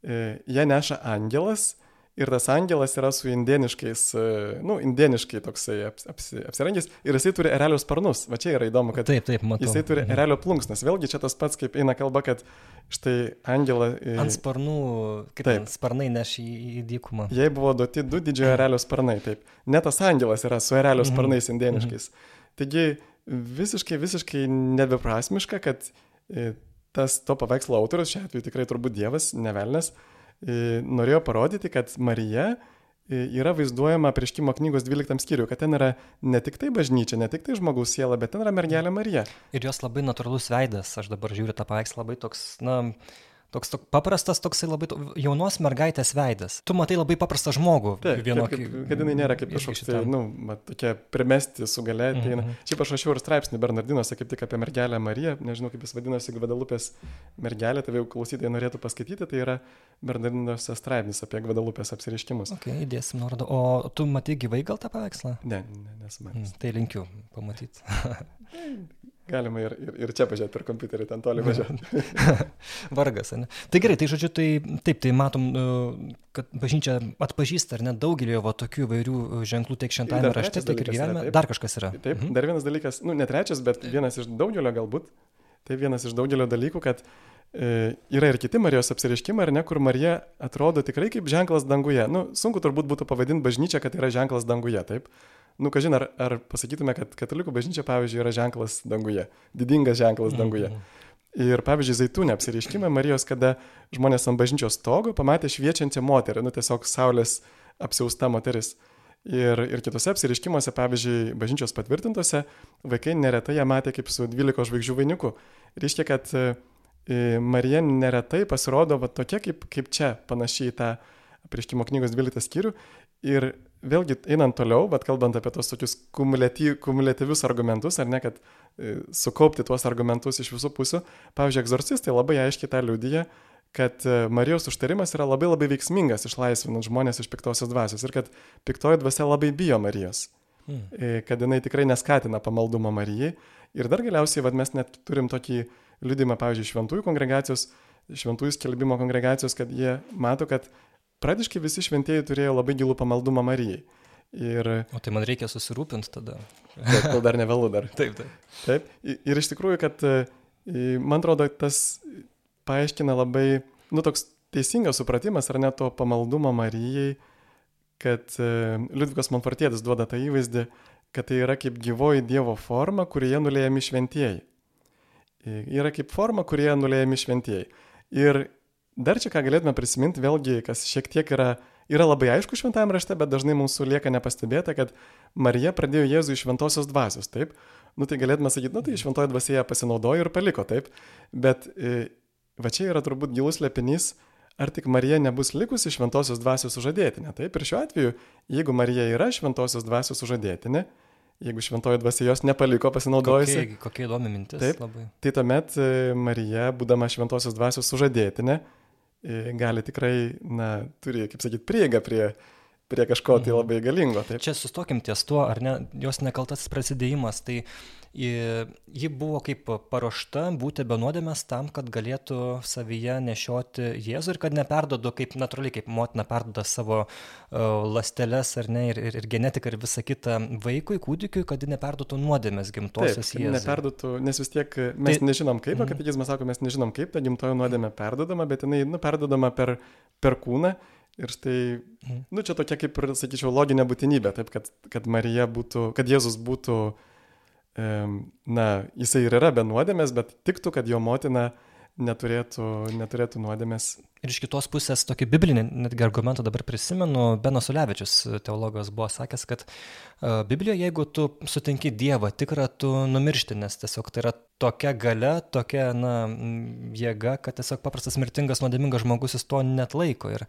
ją neša angelas, ir tas angelas yra su indieniškais, e, nu, indieniškai toksai aps, apsi, apsirengęs ir jisai turi erelio sparnus. Va čia yra įdomu, kad taip, taip, matau. jisai turi mhm. erelio plunksnas. Vėlgi čia tas pats, kaip eina kalba, kad štai angelą... Ant sparnų, kaip taip, sparnai neš į, į dykumą. Jai buvo duoti du didžiojo erelio sparnai, taip. Net tas angelas yra su erelio mhm. sparnais mhm. indieniškais. Taigi visiškai, visiškai nebeprasmiška, kad e, tas to paveikslo autorius, šiuo atveju tikrai turbūt Dievas, nevelnės, norėjo parodyti, kad Marija yra vaizduojama prieškimo knygos 12 skyriui, kad ten yra ne tik tai bažnyčia, ne tik tai žmogaus siela, bet ten yra mergelė Marija. Ir jos labai natūralus veidas, aš dabar žiūriu tą paveikslą labai toks, na, Toks tok, paprastas, toksai labai to, jaunos mergaitės veidas. Tu matai labai paprastą žmogų. Taip, vienokį, kaip, kad jinai nėra kaip kažkoks, tai, nu, mat, tokia primesti su gale. Tai, mm -hmm. Šiaip aš rašiau ir straipsnį Bernardinuose kaip tik apie mergelę Mariją, nežinau kaip jis vadinosi, Gvadalupės mergelė, tai jau klausytojai norėtų paskaityti, tai yra Bernardinuose straipsnis apie Gvadalupės apsiriškimus. Ok, įdėsim nuorodą. O tu matai gyvai gal tą paveikslą? Ne, ne nesu matęs. Mm, tai linkiu pamatyti. [laughs] Galima ir, ir, ir čia pažiūrėti per kompiuterį, ten toli važiuoti. [laughs] Vargas, ne? Tai gerai, tai žodžiu, tai taip, tai matom, nu, kad bažnyčia atpažįsta ar net daugelio va tokių vairių ženklų tiek šventame rašte, tiek ir gyvenime. Dar kažkas yra. Taip, mhm. dar vienas dalykas, nu, ne trečias, bet vienas iš daugelio galbūt. Tai vienas iš daugelio dalykų, kad e, yra ir kiti Marijos apsireiškimai, ar ne, kur Marija atrodo tikrai kaip ženklas danguje. Nu, sunku turbūt būtų pavadinti bažnyčią, kad yra ženklas danguje, taip nu, kažin, ar, ar pasakytume, kad katalikų bažnyčia, pavyzdžiui, yra ženklas danguje, didingas ženklas danguje. -hmm. Ir pavyzdžiui, Zaitūnė apsireiškime Marijos, kada žmonės ant bažnyčios stogo pamatė šviečiančią moterį, nu tiesiog saulės apsiausta moteris. Ir, ir kitose apsireiškimuose, pavyzdžiui, bažnyčios patvirtintose, vaikai neretai ją matė kaip su 12 žvaigždžių vainiku. Reiškia, kad e, Marija neretai pasirodo va, tokia kaip, kaip čia, panašiai į tą prieškimo knygos 12 skyrių. Ir vėlgi einant toliau, bet kalbant apie tos tokius kumuliaty, kumuliatyvius argumentus, ar ne, kad e, sukaupti tuos argumentus iš visų pusių, pavyzdžiui, egzorcistai labai aiškiai tą liudyje, kad e, Marijos užtarimas yra labai labai veiksmingas išlaisvinant žmonės iš piktosios dvasios ir kad piktoji dvasia labai bijo Marijos, hmm. E, kad jinai tikrai neskatina pamaldumą Marijai. Ir dar galiausiai, vad mes net turim tokį liudymą, pavyzdžiui, šventųjų kongregacijos, šventųjų skelbimo kongregacijos, kad jie mato, kad Pradiškai visi šventieji turėjo labai gilų pamaldumą Marijai. Ir... O tai man reikia susirūpinti tada. Taip, kol dar nevėlu dar. [laughs] taip, taip. Taip. Ir iš tikrųjų, kad man atrodo, tas paaiškina labai, nu, toks teisingas supratimas ar net to pamaldumo Marijai, kad e, Liudvikas Monfortėdis duoda tą įvaizdį, kad tai yra kaip gyvoji Dievo forma, kurioje nulėjami šventieji. Yra kaip forma, kurioje nulėjami šventieji. Ir dar čia ką galėtume prisiminti, vėlgi, kas šiek tiek yra, yra labai aišku šventajame rašte, bet dažnai mūsų lieka nepastebėta, kad Marija pradėjo Jėzų iš šventosios dvasios, taip? Nu tai galėtume sakyti, nu tai šventoji dvasia pasinaudojo ir paliko, taip? Bet e, va čia yra turbūt gilus lepinys, ar tik Marija nebus likusi šventosios dvasios sužadėtinė. Taip ir šiuo atveju, jeigu Marija yra šventosios dvasios sužadėtinė, jeigu šventoji dvasia jos nepaliko pasinaudojusi. Kokia, kokia įdomi mintis. Taip, labai. tai tuomet e, Marija, būdama šventosios dvasios sužadėtinė, e, gali tikrai, na, turi, kaip sakyti, prieigą prie, prie kažko tai mhm. labai galingo. Taip. Čia sustokim ties tuo, ar ne, jos nekaltas prasidėjimas, tai ji buvo kaip paruošta būti be nuodėmės tam, kad galėtų savyje nešioti Jėzų ir kad neperdodu, kaip natūraliai, kaip motina perdoda savo uh, lasteles ar ne, ir, ir, ir genetiką ir visą kitą vaikui, kūdikiui, kad ji neperdotų nuodėmės gimtosios Jėzų. Neperdotų, nes vis tiek mes tai, nežinom kaip, mm. katekizmas sako, mes nežinom kaip ta gimtojo nuodėmė perdodama, bet jinai, nu, perdodama per, per kūną. Ir štai, mhm. nu čia tokia kaip ir, sakyčiau, loginė būtinybė, taip, kad, kad Marija būtų, kad Jėzus būtų na, jisai ir yra be nuodėmės, bet tiktų, kad jo motina neturėtų, neturėtų nuodėmės. Ir iš kitos pusės tokį biblinį netgi argumentą dabar prisimenu, Benas Ulevičius, teologas, buvo sakęs, kad uh, Biblijoje, jeigu tu sutinki Dievą tikrą, tu numiršti, nes tiesiog tai yra tokia gale, tokia na, jėga, kad tiesiog paprastas mirtingas, nuodėmingas žmogus jis to net laiko. Ir,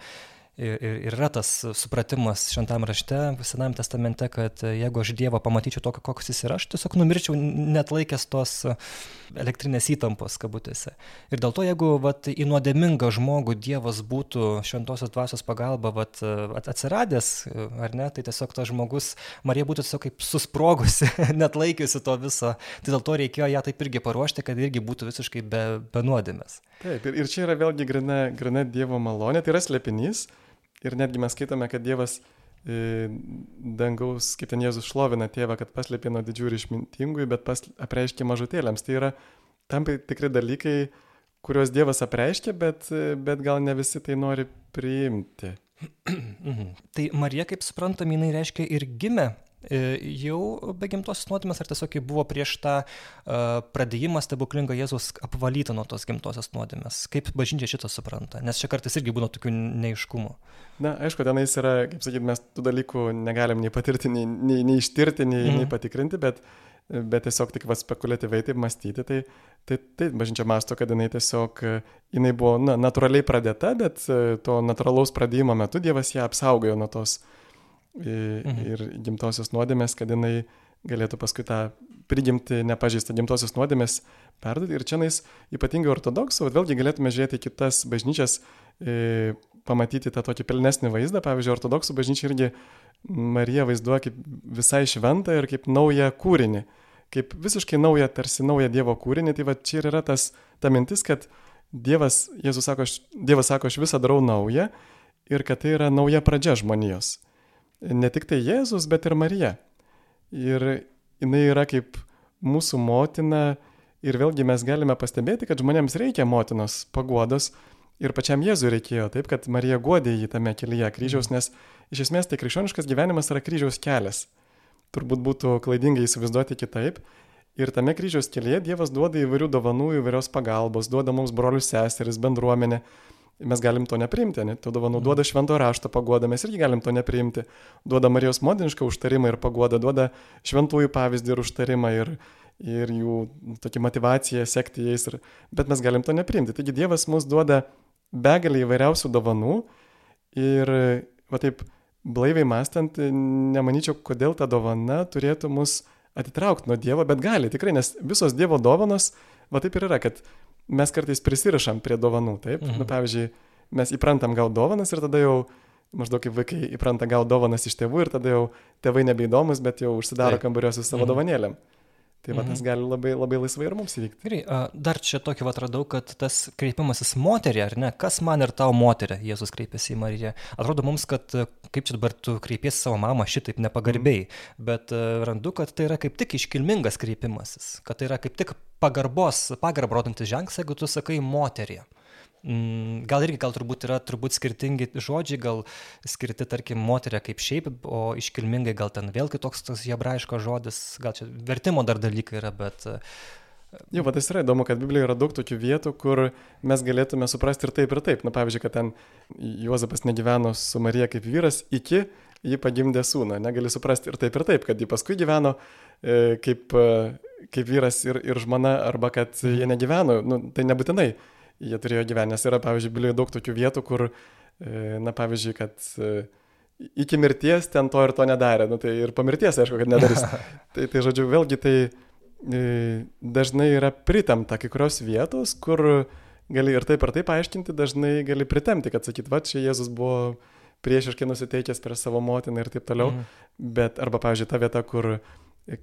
ir, ir yra tas supratimas šventame rašte, Senajame testamente, kad jeigu aš Dievą pamatyčiau tokį, koks jis yra, aš tiesiog numirčiau net laikęs tos elektrinės įtampos kabutėse. Ir dėl to, jeigu vat, į nuodėmingą žmogų Dievas būtų šventosios dvasios pagalba vat, atsiradęs, ar ne, tai tiesiog tas žmogus, Marija būtų tiesiog kaip susprogusi, [laughs] net laikiusi to viso. Tai dėl to reikėjo ją taip irgi paruošti, kad irgi būtų visiškai be, be nuodėmės. Taip, ir, ir čia yra vėlgi grina, grina Dievo malonė, tai yra slėpinys, Ir netgi mes skaitome, kad Dievas e, dangaus, kaip ten Jėzus šlovina tėvą, kad paslėpė nuo didžiųjų ir išmintingųjų, bet pas, apreiškė mažutėlėms. Tai yra tam tikri dalykai, kuriuos Dievas apreiškė, bet, bet gal ne visi tai nori priimti. [clears throat] tai Marija, kaip suprantam, jinai reiškia ir gimė E, jau be gimtosios nuodėmės, ar tiesiog buvo prieš tą uh, pradėjimą stebuklingą Jėzus apvalyta nuo tos gimtosios nuodėmės? Kaip bažnyčia šitą supranta? Nes čia kartais irgi būna tokių neiškumų. Na, aišku, tenais yra, kaip sakyti, mes tų dalykų negalim nei patirti, nei, nei, nei ištirti, nei, mm. nei patikrinti, bet, bet tiesiog tik va spekuliatyviai taip mąstyti, tai, tai, tai bažnyčia masto, kad jinai tiesiog, jinai buvo na, natūraliai pradėta, bet to natūralaus pradėjimo metu Dievas ją apsaugojo nuo tos mhm. ir gimtosios nuodėmės, kad jinai galėtų paskui tą prigimti nepažįstą gimtosios nuodėmės perduoti. Ir čia nais ypatingai ortodoksų, vėlgi galėtume žiūrėti kitas bažnyčias, e, pamatyti tą tokį pilnesnį vaizdą. Pavyzdžiui, ortodoksų bažnyčia irgi Marija vaizduoja kaip visai šventą ir kaip naują kūrinį. Kaip visiškai naują, tarsi naują Dievo kūrinį. Tai va čia ir yra tas, ta mintis, kad Dievas, Jėzus sako, aš, Dievas sako, aš visą darau naują ir kad tai yra nauja pradžia žmonijos ne tik tai Jėzus, bet ir Marija. Ir jinai yra kaip mūsų motina ir vėlgi mes galime pastebėti, kad žmonėms reikia motinos paguodos ir pačiam Jėzui reikėjo taip, kad Marija godė jį tame kelyje kryžiaus, nes iš esmės tai krikščioniškas gyvenimas yra kryžiaus kelias. Turbūt būtų klaidingai įsivaizduoti kitaip. Ir tame kryžiaus kelyje Dievas duoda įvairių dovanų, įvairios pagalbos, duoda mums brolius seseris, bendruomenę, mes galim to nepriimti, ne? tų dovanų duoda švento rašto pagoda, mes irgi galim to nepriimti. Duoda Marijos modinišką užtarimą ir pagodą, duoda šventųjų pavyzdį ir užtarimą ir, ir jų tokį motivaciją sekti jais, ir, bet mes galim to nepriimti. Taigi Dievas mums duoda begalį įvairiausių dovanų ir, va taip, blaiviai mąstant, nemanyčiau, kodėl ta dovana turėtų mus atitraukti nuo Dievo, bet gali tikrai, nes visos Dievo dovanos, va taip ir yra, kad mes kartais prisirišam prie dovanų, taip? Mhm. Nu, pavyzdžiui, mes įprantam gauti dovanas ir tada jau maždaug kaip vaikai įpranta gauti dovanas iš tėvų ir tada jau tėvai nebeįdomus, bet jau užsidaro kambariuose su savo mhm. dovanėlėm. Tai va, tas mhm. gali labai, labai laisvai ir mums įvykti. Gerai, dar čia tokį atradau, kad tas kreipimasis moterį, ar ne, kas man ir tau moterį, Jėzus kreipėsi į Mariją. Atrodo mums, kad kaip čia dabar tu kreipiesi savo mamą šitaip nepagarbiai, mm. bet randu, kad tai yra kaip tik iškilmingas kreipimasis, kad tai yra kaip tik pagarbos, pagarbą rodantis ženklas, jeigu tu sakai moterį. Mm, gal irgi, gal turbūt yra turbūt skirtingi žodžiai, gal skirti, tarkim, moterė kaip šiaip, o iškilmingai gal ten vėl kitoks tas hebrajiškas žodis, gal čia vertimo dar dalykai yra, bet... Jo, bet tas yra įdomu, kad Biblijoje yra daug tokių vietų, kur mes galėtume suprasti ir taip, ir taip. Na, pavyzdžiui, kad ten Juozapas negyveno su Marija kaip vyras iki ji pagimdė sūną. Negali suprasti ir taip, ir taip, kad ji paskui gyveno e, kaip, e, kaip vyras ir, ir žmona, arba kad jie negyveno. Nu, tai nebūtinai jie turėjo gyventi, nes yra, pavyzdžiui, Biblijoje daug tokių vietų, kur, e, na, pavyzdžiui, kad e, iki mirties ten to ir to nedarė, nu, tai ir po mirties, aišku, kad nedarys. [laughs] tai, tai, žodžiu, vėlgi tai e, dažnai yra pritamta kai kurios vietos, kur gali ir taip ir taip aiškinti, dažnai gali pritemti, kad sakyt, va, čia Jėzus buvo priešiškai nusiteikęs prieš savo motiną ir taip toliau. Mm. Bet, arba, pavyzdžiui, ta vieta, kur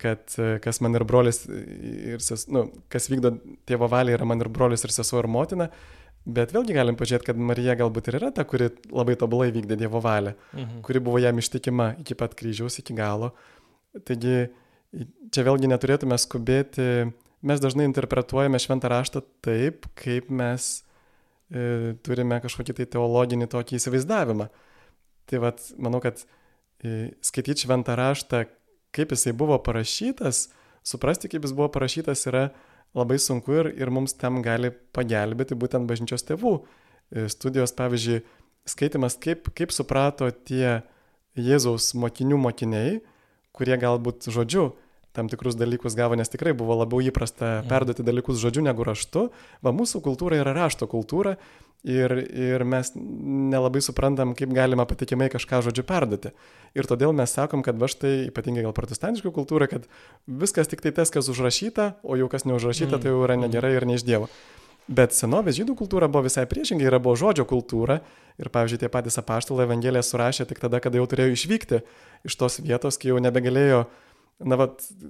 kad kas man ir brolis, ir ses, nu, kas vykdo tėvo valią yra man ir brolis, ir sesuo, ir motina. Bet vėlgi galim pažiūrėti, kad Marija galbūt ir yra ta, kuri labai tobulai vykdė Dievo valią, mhm. kuri buvo jam ištikima iki pat kryžiaus, iki galo. Taigi čia vėlgi neturėtume skubėti, mes dažnai interpretuojame šventą raštą taip, kaip mes e, turime kažkokį tai teologinį tokį įsivaizdavimą. Tai vad, manau, kad e, skaityti šventą raštą kaip jisai buvo parašytas, suprasti, kaip jis buvo parašytas yra labai sunku ir, ir mums tam gali pagelbėti būtent bažnyčios tėvų. E, studijos, pavyzdžiui, skaitimas, kaip, kaip suprato tie Jėzaus mokinių mokiniai, kurie galbūt žodžiu tam tikrus dalykus gavo, nes tikrai buvo labiau įprasta mhm. perduoti dalykus žodžiu negu raštu. Va, mūsų kultūra yra rašto kultūra ir, ir mes nelabai suprantam, kaip galima patikimai kažką žodžiu perduoti. Ir todėl mes sakom, kad va štai, ypatingai gal protestantiška kultūra, kad viskas tik tai tas, kas užrašyta, o jau kas neužrašyta, mm. tai jau yra mhm. negerai ir ne iš Dievo. Bet senovės žydų kultūra buvo visai priešingai, yra buvo žodžio kultūra ir, pavyzdžiui, tie patys apaštalai Evangeliją surašė tik tada, kada jau turėjo išvykti iš tos vietos, kai jau nebegalėjo, na, va,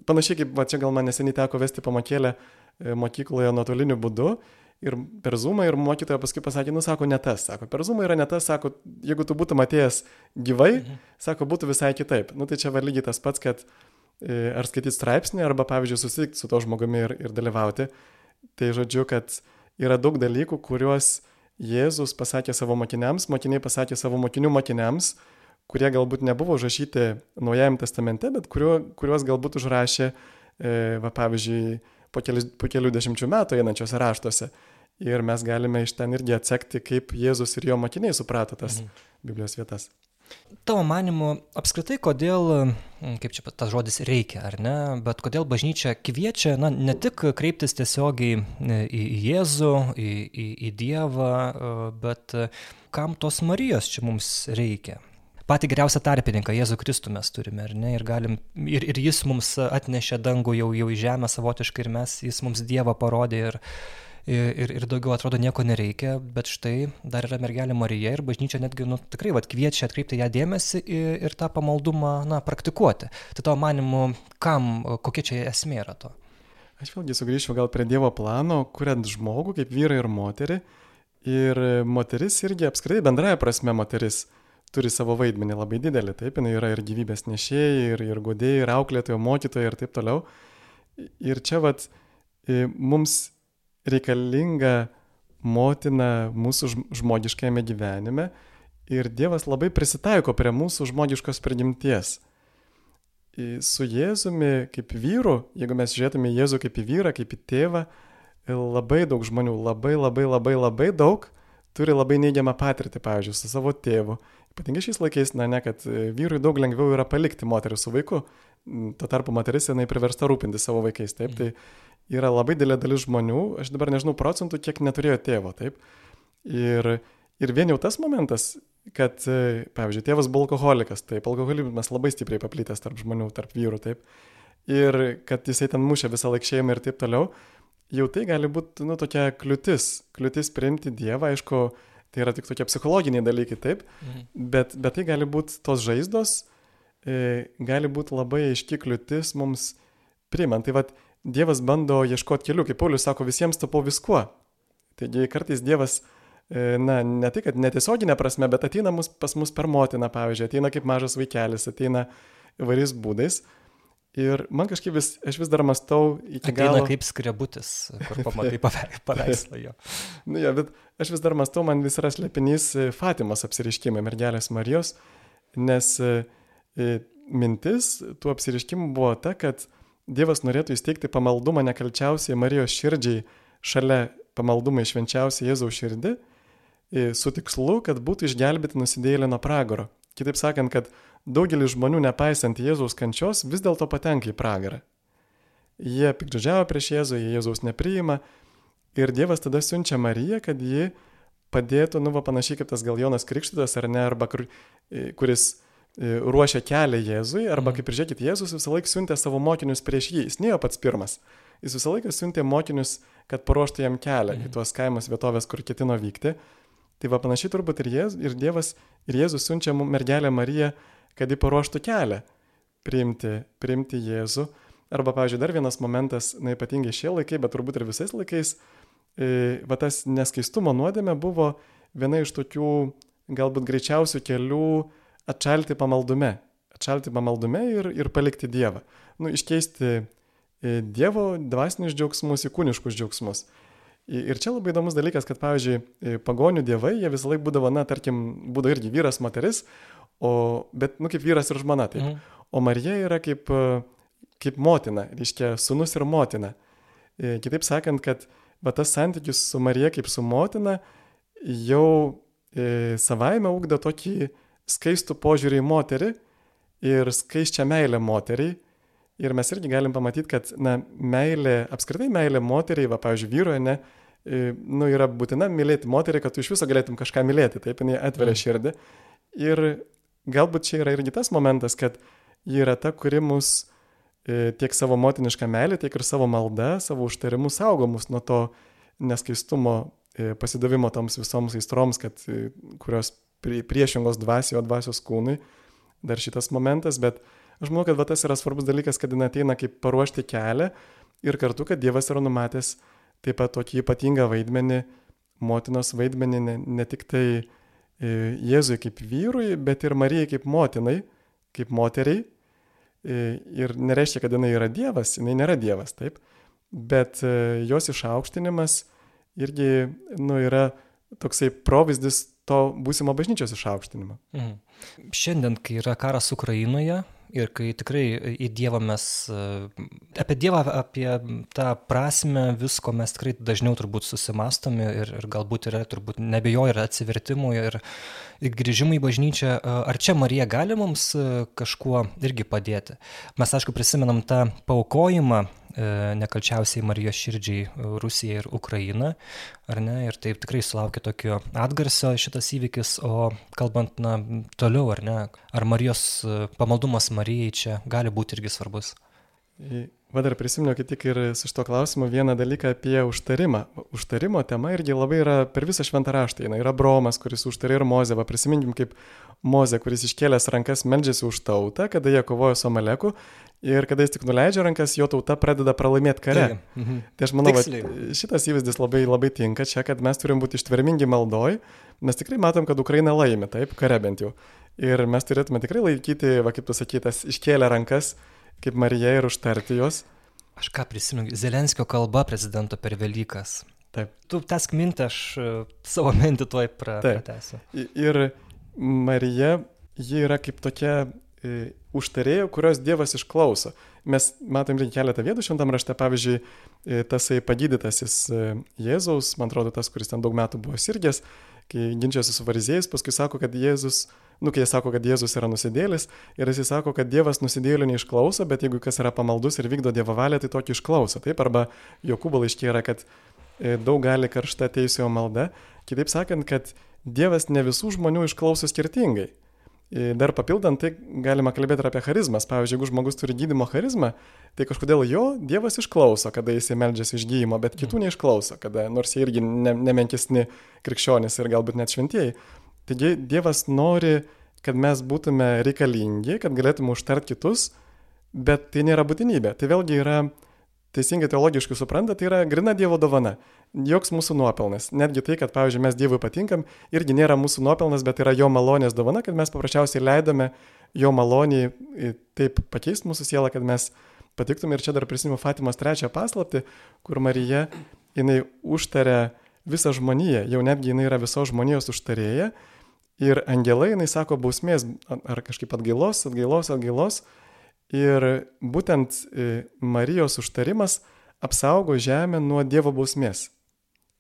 panašiai kaip, va, čia gal man neseniai teko vesti pamokėlę e, mokykloje nuotoliniu būdu ir per Zoomą ir mokytoja paskui pasakė, nu sako, ne tas, sako, per Zoomą yra ne tas, sako, jeigu tu būtum atėjęs gyvai, mhm. sako, būtų visai kitaip. Nu tai čia va lygiai tas pats, kad e, ar skaityti straipsnį, arba pavyzdžiui susitikti su to žmogumi ir, ir dalyvauti. Tai žodžiu, kad yra daug dalykų, kuriuos Jėzus pasakė savo mokiniams, mokiniai pasakė savo mokinių mokiniams, kurie galbūt nebuvo užrašyti Naujajame testamente, bet kuriuo, kuriuos galbūt užrašė, e, va pavyzdžiui, po, keli, po kelių dešimčių metų einančiose raštuose. Ir mes galime iš ten irgi atsekti, kaip Jėzus ir jo mokiniai suprato tas mhm. Biblijos vietas. Tavo manimu, apskritai, kodėl, kaip čia tas žodis reikia, ar ne, bet kodėl bažnyčia kviečia, na, ne tik kreiptis tiesiogiai į Jėzų, į, į, į Dievą, bet kam tos Marijos čia mums reikia? Patį geriausią tarpininką, Jėzų Kristų mes turime, ar ne? Ir, galim, ir, ir jis mums atnešė dangų jau, jau į žemę savotiškai ir mes, jis mums Dievą parodė ir, ir, ir daugiau atrodo nieko nereikia, bet štai dar yra mergelė Marija ir bažnyčia netgi nu, tikrai vat, kviečia atkreipti ją dėmesį ir, ir tą pamaldumą na, praktikuoti. Tai tavo manimu, kam, kokia čia esmė yra to? Aš vėlgi sugrįšiu gal prie Dievo plano, kuriant žmogų kaip vyrą ir moterį. Ir moteris irgi apskritai bendraja prasme moteris turi savo vaidmenį labai didelį, taip, jinai yra ir gyvybės nešėjai, ir, ir godėjai, ir auklėtojai, mokytojai ir taip toliau. Ir čia vat mums reikalinga motina mūsų žmogiškajame gyvenime ir Dievas labai prisitaiko prie mūsų žmogiškos prigimties. Su Jėzumi kaip vyru, jeigu mes žiūrėtume Jėzų kaip į vyrą, kaip į tėvą, labai daug žmonių, labai labai labai labai daug turi labai neigiamą patirtį, pavyzdžiui, su savo tėvu Ypatingai šiais laikais, na ne, kad e, vyrui daug lengviau yra palikti moterį su vaiku, tuo tarpu moteris jinai priversta rūpinti savo vaikais, taip, tai yra labai didelė dalis žmonių, aš dabar nežinau procentų, kiek neturėjo tėvo, taip. Ir, ir vien jau tas momentas, kad, e, pavyzdžiui, tėvas buvo alkoholikas, taip, alkoholizmas labai stipriai paplitęs tarp žmonių, tarp vyrų, taip. Ir kad jisai ten mušė visą laikšėjimą ir taip toliau, jau tai gali būti, nu, tokia kliūtis, kliūtis priimti Dievą, aišku, Tai yra tik tokie psichologiniai dalykai, taip, mhm. bet, bet tai gali būti tos žaizdos, e, gali būti labai aiški kliūtis mums priimant. Tai vad, Dievas bando ieškoti kelių, kaip Paulius sako, visiems tapau viskuo. Taigi kartais Dievas, e, na, ne tik, kad netiesioginė prasme, bet ateina mus, pas mus per motiną, pavyzdžiui, ateina kaip mažas vaikelis, ateina įvairiais būdais. Ir man kažkaip vis, aš vis dar mastau iki Ateina galo. kaip skrebutis, kur pamatai [laughs] pave- paveikslą jo. Nu, jo, bet aš vis dar mastau, man vis yra slėpinys e, Fatimos apsiriškimai, mergelės Marijos, nes e, e, mintis tų apsiriškimų buvo ta, kad Dievas norėtų įsteigti pamaldumą nekalčiausiai Marijos širdžiai šalia pamaldumą išvenčiausiai Jėzaus širdį, su tikslu, kad būtų išgelbėti nusidėjėlį nuo pragaro. Kitaip sakant, kad daugelis žmonių, nepaisant Jėzaus kančios, vis dėlto patenka į pragarą. Jie pikdžiavo prieš Jėzų, jie Jėzaus nepriima ir Dievas tada siunčia Mariją, kad ji padėtų, nu, va panašiai kaip tas gal Jonas Krikštytas ar ne, arba kur, e, kuris e, ruošia kelią Jėzui, arba Mhm. kaip ir žiūrėkit, Jėzus visą laiką siuntė savo mokinius prieš jį, jis nėjo pats pirmas. Jis visą laiką siuntė mokinius, kad paruoštų jam kelią į Mhm. tuos kaimus vietovės, kur ketino vykti. Tai va panašiai turbūt ir, Jėz, ir Dievas, ir Jėzus siunčia mergelę Mariją, kad ji paruoštų kelią priimti, priimti Jėzų. Arba, pavyzdžiui, dar vienas momentas, na ypatingai šie laikai, bet turbūt ir visais laikais, e, va tas neskaistumo nuodėmė buvo viena iš tokių galbūt greičiausių kelių atšalti pamaldume. Atšalti pamaldume ir, ir palikti Dievą. Nu, iškeisti e, Dievo dvasinius džiaugsmus į kūniškus džiaugsmus. Ir čia labai įdomus dalykas, kad, pavyzdžiui, e, pagonių dievai, jie visą laiką būdavo, na, tarkim, būdavo irgi vyras, moteris, o, bet, nu, kaip vyras ir žmona. Taip. Mhm. O Marija yra kaip, e, kaip motina, reiškia, sunus ir motina. E, Kitaip sakant, kad va, tas santykis su Marija kaip su motina jau e, savaime ugdo tokį skaistų požiūrį į moterį ir skaiščią meilę moteriai. Ir mes irgi galim pamatyti, kad, na, meilė, apskritai meilė moteriai, va, pavyzdžiui, vyroje, ne, e, nu, yra būtina mylėti moterį, kad tu iš viso galėtum kažką mylėti, taip, jinai atveria Mm. širdį. Ir galbūt čia yra irgi tas momentas, kad ji yra ta, kuri mus e, tiek savo motinišką meilę, tiek ir savo maldą, savo užtarimus saugo mus nuo to neskaistumo, e, pasidavimo toms visoms aistroms, kad, e, kurios prie- priešingos dvasio, dvasios kūnui. Dar šitas momentas, bet aš manau, kad va, tas yra svarbus dalykas, kad jis ateina kaip paruošti kelią ir kartu, kad Dievas yra numatęs taip pat tokį ypatingą vaidmenį, motinos vaidmenį ne, ne tik tai Jėzui kaip vyrui, bet ir Marijai kaip motinai, kaip moteriai. E, Ir nereiškia, kad jinai yra Dievas, jinai nėra Dievas, taip. Bet e, jos išaukštinimas irgi nu, yra toksai provyzdis to būsimo bažnyčios išaukštinimo. Mhm. Šiandien, kai yra karas Ukrainoje ir kai tikrai į Dievą mes, apie Dievą, apie tą prasme visko mes tikrai dažniau turbūt susimastome ir, ir galbūt yra, turbūt nebejoju, yra atsivertimų ir, ir grįžimų į bažnyčią. Ar čia Marija gali mums e, kažkuo irgi padėti? Mes, aišku, prisimenam tą paukojimą nekalčiausiai Marijos širdžiai e, Rusija ir Ukraina, ar ne? Ir taip tikrai sulaukė tokio atgarsio šitas įvykis, o kalbant, na, toliau, ar ne? Ar Marijos e, pamaldumas Marijai čia gali būti irgi svarbus? Va dar prisiminiau kaip tik ir su šito klausimu vieną dalyką apie užtarimą. Užtarimo tema irgi labai yra per visą šventą raštą. Jis yra Bromas, kuris užtarė ir Mozė. Va prisiminkim kaip Mozė, kuris iškėlęs rankas meldžiasi už tautą, kada jie kovojo su Amaleku. Ir kada jis tik nuleidžia rankas, jo tauta pradeda pralaimėti kare. Taigi, mhm. Tai aš manau, Tiksliai. šitas įvaizdis labai, labai tinka čia, kad mes turim būti ištvermingi maldoj. Mes tikrai matom, kad Ukraina laimi, taip, kare bent jau. Ir mes turėtume tikrai laikyti, va kaip tu sakytas, iškėlę rankas, kaip Marija ir užtarti juos. Aš ką prisimenu, Zelenskio kalba prezidento per Velykas. Taip. Tu tesk mintį, aš e, savo mintį tuoj pratęsiu. Ir Marija, ji yra kaip tokia e, užtarėja, kurios Dievas išklauso. Mes matom ir keletą vietų šventam rašte, pavyzdžiui, e, tasai pagydytasis e, Jėzaus, man atrodo, tas, kuris ten daug metų buvo sirgęs, kai ginčiasi su fariziejais, paskui sako, kad Jėzus, nu, kai jie sako, kad Jėzus yra nusidėlis, ir jis sako, kad Dievas nusidėlių neišklauso, bet jeigu kas yra pamaldus ir vykdo Dievo valią, tai tokį išklauso. Taip, arba Jokūbo laiškė yra, kad daug gali karšta teisėjo malda. Kitaip sakant, kad Dievas ne visų žmonių išklauso skirtingai. E, Dar papildant, tai galima kalbėti ir apie charizmas. Pavyzdžiui, jeigu žmogus turi gydimo charizmą, tai kažkodėl jo Dievas išklauso, kada jisai meldžiasi iš gydymo, bet kitų neišklauso, kada nors jie irgi ne, nemenkesni krikščionys ir galbūt net šventieji. Taigi Dievas nori, kad mes būtume reikalingi, kad galėtume užtart kitus, bet tai nėra būtinybė. Tai vėlgi yra teisingai teologiškai supranta, tai yra grina Dievo dovana. Joks mūsų nuopelnas. Netgi tai, kad, pavyzdžiui, mes Dievui patinkam, irgi nėra mūsų nuopelnas, bet yra jo malonės dovana, kad mes paprasčiausiai leidome jo maloniai taip pakeist mūsų sielą, kad mes patiktume. Ir čia dar prisimenu Fatimos trečią paslapti, kur Marija, jinai užtarė visą žmoniją, jau netgi jinai yra visos žmonijos užtarėja. Ir angelai, jinai sako, bausmės ar kažkaip atgailos, atgailos, atgailos. Ir būtent e, Marijos užtarimas apsaugo žemę nuo Dievo bausmės.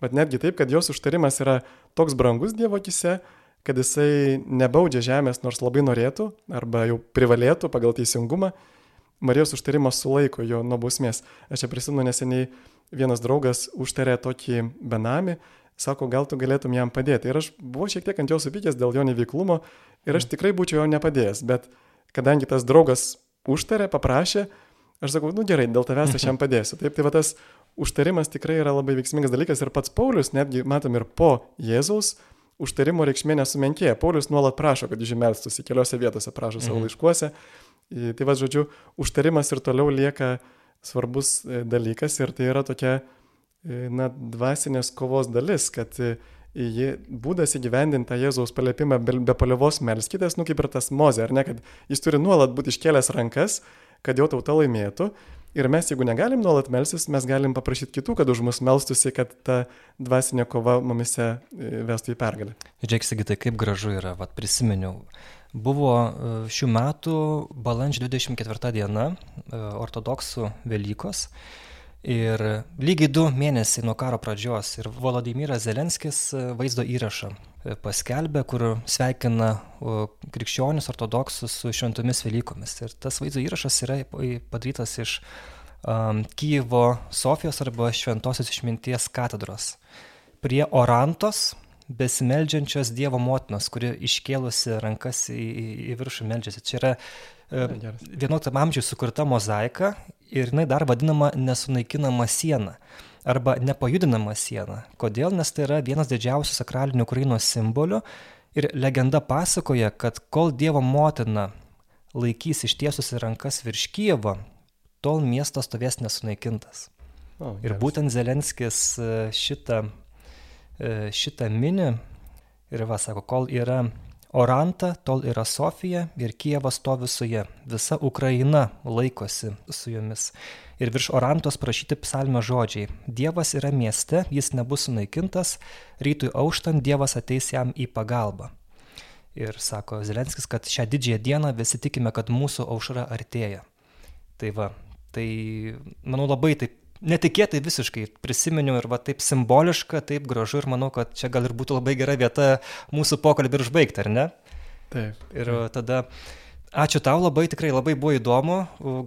Vat netgi taip, kad jos užtarimas yra toks brangus Dievo akise, kad jisai nebaudžia žemės, nors labai norėtų, arba jau privalėtų pagal teisingumą, Marijos užtarimas sulaiko jo nuo bausmės. Aš čia prisimenu neseniai vienas draugas užtarė tokį benamį, sako, gal tu galėtum jam padėti. Ir aš buvau šiek tiek ant jo supykęs dėl jo neveiklumo ir aš tikrai būčiau jo nepadėjęs, bet kadangi tas draugas užtarė, paprašė, aš sakau, nu gerai, dėl tavęs aš jam padėsiu. Taip, tai va tas užtarimas tikrai yra labai veiksmingas dalykas ir pats Paulius, netgi matom ir po Jėzaus, užtarimo reikšmė nesumenkėja. Paulius nuolat prašo, kad išmelstus į keliose vietose, prašo savo mhm. laiškuose. Tai va, žodžiu, užtarimas ir toliau lieka svarbus e, dalykas ir tai yra tokia, e, na, dvasinės kovos dalis, kad e, jį, būdas įgyvendinti Jėzaus paliepimą be, be palievos melskitės, nu kaip ir tas mozė, ar ne, kad jis turi nuolat būti iškėlęs rankas, kad jo tauta laimėtų Ir mes, jeigu negalim nuolat melsis, mes galim paprašyti kitų, kad už mus melstusi, kad ta dvasinė kova mumise e, vestų į pergalę. Džeksigi, tai kaip gražu yra, vad prisiminiau. Buvo e, šių metų balandžio 24 diena, e, ortodoksų Velykos. Ir lygiai du mėnesiai nuo karo pradžios ir Volodymyras Zelenskis vaizdo įrašą paskelbė, kur sveikina krikščionis ortodoksus su šventomis Velykomis. Ir tas vaizdo įrašas yra padarytas iš um, Kyivo Sofijos arba Šventosios išminties katedros. Prie Orantos besimeldžiančios Dievo motinos, kuri iškėlusi rankas į, į, į viršų meldžiasi. Čia yra e, 11 amžiuje sukurta mozaika ir jinai dar vadinama nesunaikinama siena arba nepajudinama siena. Kodėl? Nes tai yra vienas didžiausių sakralinių Ukrainos simbolių ir legenda pasakoja, kad kol Dievo motina laikys ištiesusi rankas virš Kievo, tol miestas stovės nesunaikintas. O, ir būtent Zelenskis e, šitą, e, šitą mini ir va sako, kol yra Oranta, tol yra Sofija ir Kievas stovi su ja. Visa Ukraina laikosi su jomis. Ir virš orantos prašyti psalmio žodžiai. Dievas yra mieste jis nebus sunaikintas rytui auštant dievas ateis jam į pagalbą. Ir sako zelenskis kad šią didžiąją dieną visi tikime kad mūsų aušra artėja. Tai va tai manau labai taip netikėtai visiškai prisiminiau ir va taip simboliška, taip gražu ir manau, kad čia gal ir būtų labai gera vieta mūsų pokalbį ir užbaigti, ar ne? Taip. Ir tada Ačiū tau labai, tikrai labai buvo įdomu.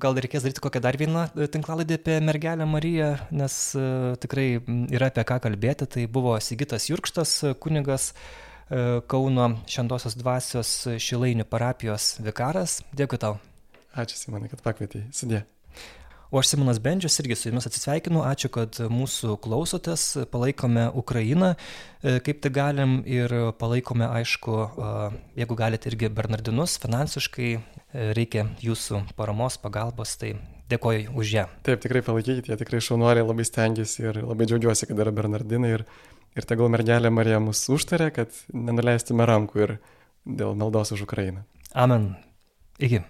Gal reikės daryti kokią dar vieną e, tinklalaidę apie mergelę Mariją, nes e, tikrai yra apie ką kalbėti. Tai buvo Sigitas Jurkštas, e, kunigas Kauno Šventosios dvasios Šilainių parapijos vikaras. Dėkui tau. Ačiū Simonai, kad pakvietei. Sudė. O aš Simonas Bendžius irgi su jumis atsisveikinu. Ačiū, kad mūsų klausotės, palaikome Ukrainą, e, kaip tai galim ir palaikome, aišku, jeigu galite irgi Bernardinus finansiškai, e, reikia jūsų paramos, pagalbos, tai dėkoju už ją. Taip, tikrai palaikykite, jie tikrai šaunuoliai labai stengiasi ir labai džiaugiuosi, kad yra Bernardinai ir, ir tegul mergelė Marija mus užtarė, kad nenuleistume rankų ir dėl maldos už Ukrainą. Amen. Iki.